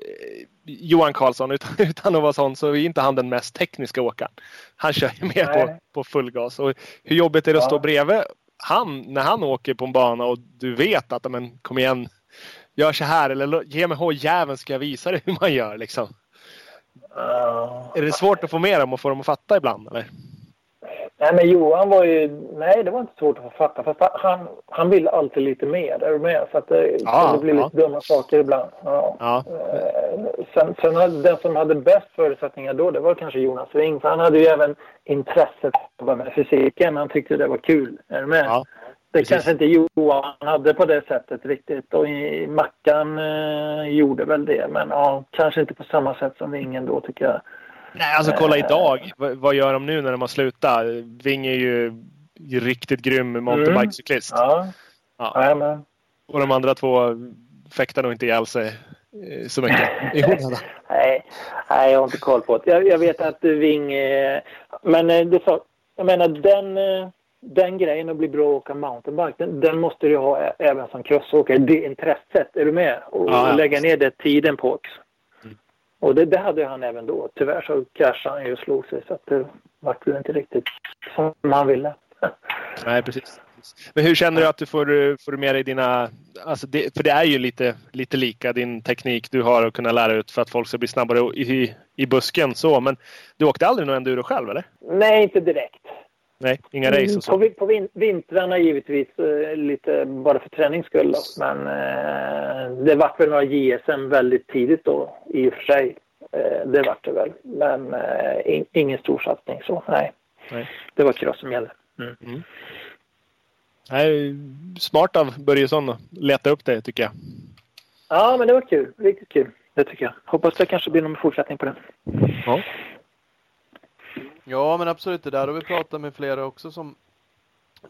Johan Karlsson, utan, utan att vara sån så är inte han den mest tekniska åkaren. Han kör ju mer på, på full gas. Och hur jobbigt är det att stå bredvid han, när han åker på en bana och du vet att, men kom igen, gör så här eller ge mig hojjäveln ska jag visa dig hur man gör liksom. Uh, är det svårt att få med dem och få dem att fatta ibland eller? Nej, men Johan var ju... Nej, det var inte svårt att fatta. Fast han, han ville alltid lite mer. Är du med? Så att det Ja, kunde bli ja. lite dumma saker ibland. Ja. Ja. Eh, Sen, sen hade, den som hade bäst förutsättningar då, det var kanske Jonas Ring. För han hade ju även intresset att jobba med fysiken. Han tyckte det var kul. Är du med? Ja, det precis. kanske inte Johan hade på det sättet riktigt. Och i Mackan eh, gjorde väl det. Men ja, kanske inte på samma sätt som Vingen då tycker jag. Nej, alltså kolla idag. V- vad gör de nu när de har slutat? Ving är ju riktigt grym mountainbikecyklist. Ja, Ja. ja. men. Och de andra två fäktar nog inte ihjäl sig eh, så mycket. i onödan. Nej, nej, jag har inte koll på det. Jag, jag vet att Ving... Eh, men eh, det sa, jag menar den, eh, den grejen att bli bra att åka mountainbike, den, den måste du ha även som crossåkare. Det intresset, är du med? Och, Ja, lägga ner det tiden på också. Och det, det hade han även då. Tyvärr så kraschade han ju och slog sig så att det vart väl inte riktigt som han ville. Nej, precis. Men hur känner du att du får, får med dig dina... Alltså det, för det är ju lite, lite lika din teknik du har att kunna lära ut för att folk ska bli snabbare i, i busken. så. Men du åkte aldrig någon enduro själv eller? Nej, inte direkt. Nej, inga race och På, så? vin- på vin, vintrarna givetvis eh, lite bara för tränings skull. Men eh, det vart väl några JSM väldigt tidigt då i och för sig. Eh, det vart det väl. Men eh, in, ingen stor satsning så. Nej. Nej. Det var cross som gällde. Nej, smart av Börjesson att leta upp det tycker jag. Ja, men det var kul. Riktigt kul. Det tycker jag. Hoppas det kanske blir någon fortsättning på det. Ja. Ja men absolut, det där har vi pratat med flera också som,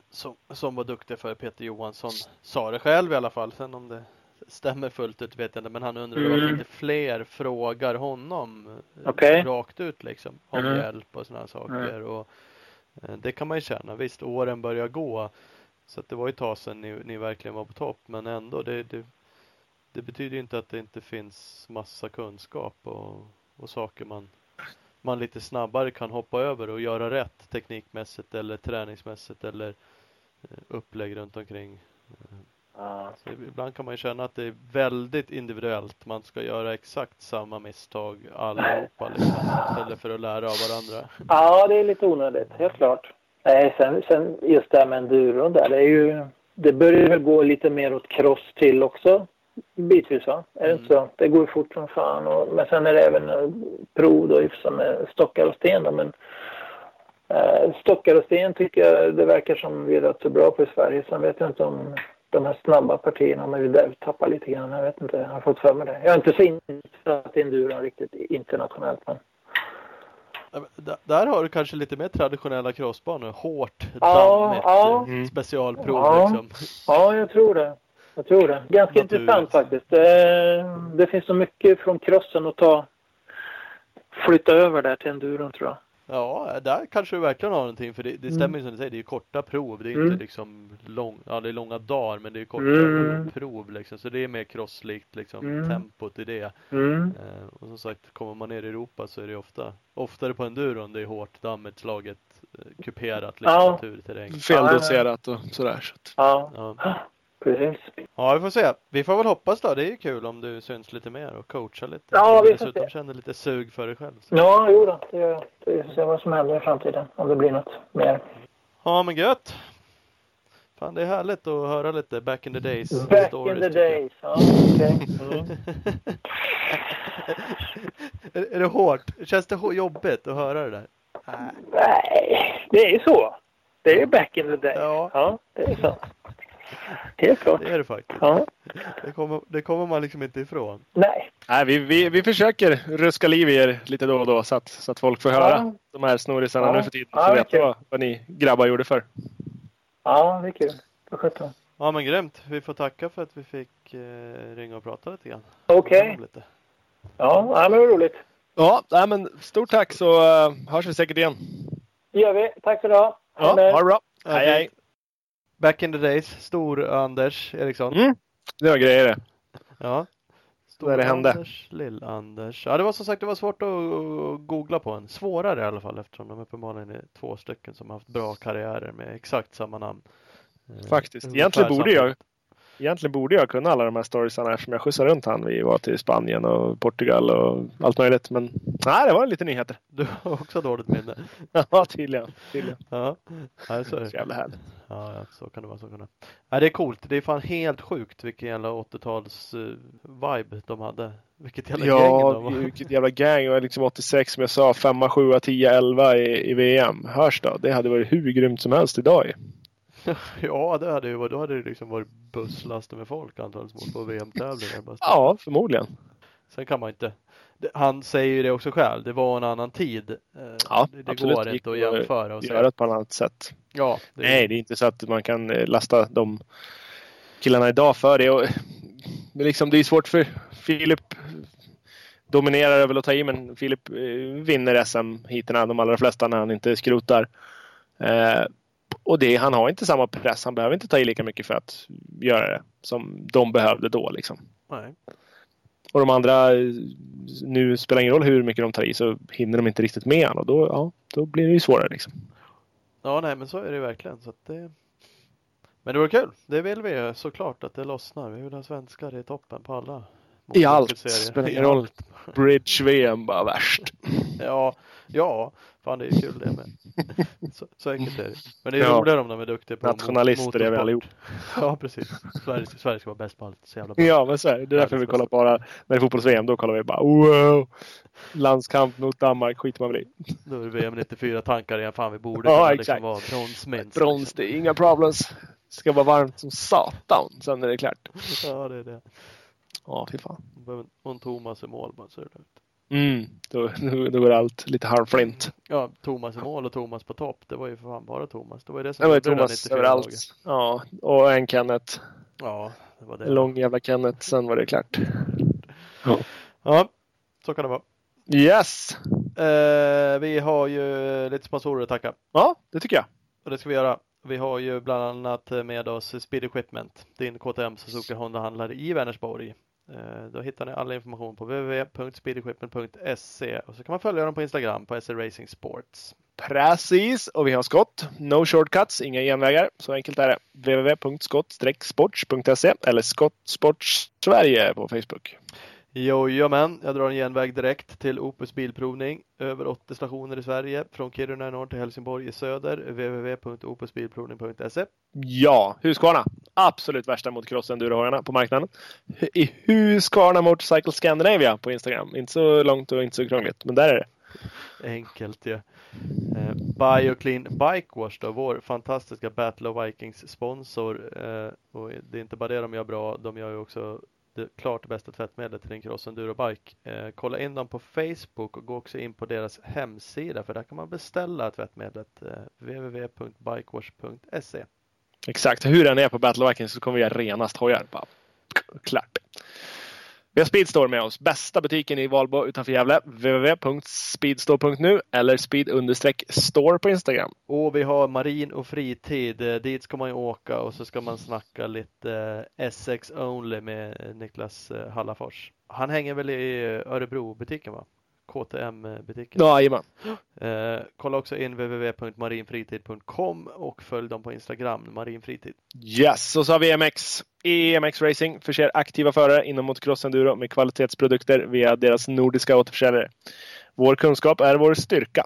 som, som var duktiga för Peter Johansson. Sa det själv i alla fall. Sen om det stämmer fullt ut vet jag inte. Men han undrade Mm. varför inte fler frågar honom eh, Okej. rakt ut liksom. Om Mm. hjälp och sådana saker. Och, eh, det kan man ju känna. Visst, åren börjar gå. Så det var ju ett tag sedan ni, ni verkligen var på topp. Men ändå, det, det, det betyder ju inte att det inte finns massa kunskap och, och saker man man lite snabbare kan hoppa över och göra rätt teknikmässigt eller träningsmässigt eller eh, upplägg runt omkring. Ja. Så ibland kan man ju känna att det är väldigt individuellt. Man ska göra exakt samma misstag allihopa liksom, istället för att lära av varandra. Ja, det är lite onödigt, helt klart. Nej, sen, sen just det här med enduron där, det är ju... Det börjar väl gå lite mer åt cross till också, bitvis va? Är det Mm. inte så? Det går ju fort som fan. Och, men sen är det även eh, prov då, som är stockar och sten då, men eh, stockar och sten tycker jag det verkar som vi är rätt så bra på i Sverige. Sen vet jag inte om de här snabba partierna, om vi där tappar lite grann. Jag vet inte, jag har fått för mig det. Jag är inte så insatt i enduron riktigt internationellt, men Ja, men Där har du kanske lite mer traditionella crossbanor. Hårt Ja, dammigt ja. eh, specialprov Ja. liksom. Ja, jag tror det. Jag tror det. Ganska Naturligt. intressant faktiskt. Det, det finns så mycket från crossen att ta flytta över där till enduron tror jag. Ja, där kanske du verkligen har någonting för det, det stämmer ju som du säger, det är korta prov. Det är Mm. inte liksom lång, ja det är långa dagar men det är korta Mm. prov liksom. Så det är mer crosslikt liksom, Mm. tempot i det. Mm. Eh, och som sagt, kommer man ner i Europa så är det ofta, oftare på enduron det är hårt, dammigt, slaget, eh, kuperat liksom, Ja. naturterräng. Feldoserat och sådär. Så att, Ja, Ja. precis. ja, vi får se. Vi får väl hoppas då. Det är ju kul om du syns lite mer och coachar lite. Ja, vi får dessutom se. känner lite sug för dig själv. Så. Ja, jo då, det gör jag. Vi får se vad som händer i framtiden. Om det blir något mer. Ja, men gött! Fan, det är härligt att höra lite back in the days. Back stories, in the days. Ja, okej. Mm. är, är det hårt? Känns det jobbigt att höra det där? Nej. Nej, det är ju så. Det är ju back in the days. Ja. ja det är så. Helt klart. Det är det faktiskt. Ja. Det kommer, det kommer man liksom inte ifrån. Nej. nej, vi, vi, vi försöker ruska liv i er lite då och då så att, så att folk får höra Ja. de här snorisarna Ja. nu för tiden. Ja, veta kul. vad, vad ni grabbar gjorde för. Ja, det är kul. För sjutton. Ja men grymt. Vi får tacka för att vi fick eh, ringa och prata lite grann. Okej. Lite. Ja, ja, men det var roligt. Ja, nej, men stort tack så uh, hörs vi säkert igen. Det gör vi. Tack du ha. Ja, ha det bra. Hej, hej. Back in the days, Stor-Anders Eriksson. Mm. Det var grejer det. Ja. Där det hände. Stor-Anders, Lill-Anders. Ja det var som sagt det var svårt att, googla på en. Svårare i alla fall eftersom de uppenbarligen är två stycken som har haft bra karriärer med exakt samma namn. Eh, Faktiskt. Egentligen borde jag. Egentligen borde jag kunna alla de här storiesarna eftersom jag skjutsade runt han. Vi var till Spanien och Portugal och allt möjligt. Men nej, det var lite nyheter. Du har också dåligt minne. Ja, tydligen. tydligen. Ja, ja så är Så det. jävla härligt. Ja, ja, så kan det vara. Så kan det. Ja, det är coolt. Det är fan helt sjukt vilken jävla 80-tals uh, vibe de hade. Vilket jävla gäng Ja, de var. vilket jävla gang. Och liksom 86 som jag sa, 5, 7, 10, 11 i, i VM. Hörs då? Det hade varit hur grymt som helst idag. Ja, det hade ju varit, då hade det liksom varit busslaster med folk antagligen på VM-tävlingar. Ja, förmodligen. Sen kan man inte. Han säger ju det också själv. Det var en annan tid. Eh, Ja, det, det absolut. går Gick inte att att jämföra. Och Göra det på ett annat sätt. Ja, det, Nej, det är inte så att man kan eh, lasta de killarna idag för det. Och, men liksom, det är svårt för Filip dominerar väl att ta i, men Filip eh, vinner SM-heaterna, de allra flesta, när han inte skrotar. Och det, han har inte samma press. Han behöver inte ta i lika mycket för att göra det som de behövde då. Liksom. nej. Och de andra, nu spelar ingen roll hur mycket de tar i så hinner de inte riktigt med han och då, ja, då blir det ju svårare. Liksom. Ja, nej, men så är det verkligen. Så det... Men det var kul. Det vill vi ju såklart att det lossnar. Vi vill ha svenskar i toppen på alla. I allt. Spelar ingen roll. Bridge-VM bara värst. Ja, ja, fan det är ju kul det med. Så, så enkelt är det. Men det är Ja. roligare om de är duktiga på Nationalister är vi allihop. Ja, precis. Sverige, Sverige ska vara bäst på allt. Så jävla bra. Ja, men så är det. Det är därför vi kollar bara, när det är fotbolls-VM, då kollar vi bara wow! Landskamp mot Danmark skiter man väl i. Då är det VM 94 tankar igen. Fan vi borde Ja, kunna exakt. liksom vara brons minst. Brons, det är inga problems. Det ska vara varmt som satan, sen är det klart. Ja, det är det. Ja, fy fan. Behöver- Och en Thomas i mål bara så är det lugnt. Mm, då, då, går allt lite halvflint. Ja, Thomas i mål och Thomas på topp. Det var ju för fan bara Thomas. Det var ju det som Det var ju Thomas 94 överallt. Ja, och en Kenneth. Ja, det var det. En lång jävla Kenneth, sen var det klart. Ja, så kan det vara. Yes! Eh, vi har ju lite sponsorer att tacka. Ja, det tycker jag. Och det ska vi göra. Vi har ju bland annat med oss Speed Equipment, din KTM Suzuki Honda-handlare i Vänersborg. Eh, då hittar ni all information på www.speedequipment.se och så kan man följa dem på Instagram på SE Racing Sports. Precis, och vi har skott. No shortcuts, inga genvägar. Så enkelt är det. www.skott-sports.se eller Skottsports Sverige på Facebook. Jojomän, jag drar en genväg direkt till Opus Bilprovning. Över 80 stationer i Sverige, från Kiruna i norr till Helsingborg i söder. www.opusbilprovning.se Ja, Husqvarna. Absolut värsta motocross-endurohojarna på marknaden. I Husqvarna Motorcycle Scandinavia på Instagram. Inte så långt och inte så krångligt, men där är det. Enkelt ju. Eh, Bioclean Bike Wash då, vår fantastiska Battle of Vikings sponsor. Eh, och det är inte bara det de gör bra, de gör ju också det klart bästa tvättmedlet till din cross enduro bike. Eh, kolla in dem på Facebook och gå också in på deras hemsida för där kan man beställa tvättmedlet eh, www.bikewash.se. Exakt. Hur den är på Battle Vikings så kommer vi göra renast hojar. Klart. Vi har Speedstore med oss. Bästa butiken i Valbo utanför Gävle. www.speedstore.nu eller speed-store på Instagram. Och vi har marin och fritid. Eh, dit ska man ju åka och så ska man snacka lite eh, Essex SX Only med eh, Niklas Hallafors. Han hänger väl i Örebro-butiken va? KTM-butiken. Jajamän. Eh, kolla också in www.marinfritid.com och följ dem på Instagram, marinfritid. Yes, och så har vi EMX. EMX Racing förser aktiva förare inom motocross enduro med kvalitetsprodukter via deras nordiska återförsäljare. Vår kunskap är vår styrka.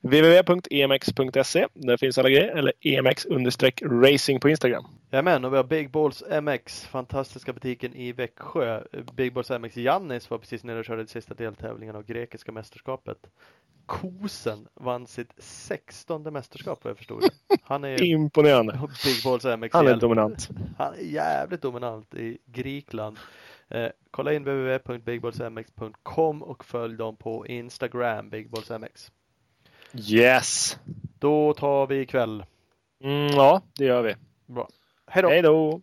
www.emx.se. Där finns alla grejer. Eller emx-racing på Instagram. Jajamän, och vi har Big Balls MX, fantastiska butiken i Växjö. Big Balls MX Jannis var precis nere och körde de sista deltävlingen av grekiska mästerskapet. Kosen vann sitt 16 mästerskap vad jag förstod det. Han är Imponerande. Big Balls MX Han är dominant. Han är jävligt dominant i Grekland. Eh, kolla in www.bigballsmx.com och följ dem på Instagram, Big Balls MX. Yes! Då tar vi ikväll. Mm, ja, det gör vi. Bra. Hej då! Hej då!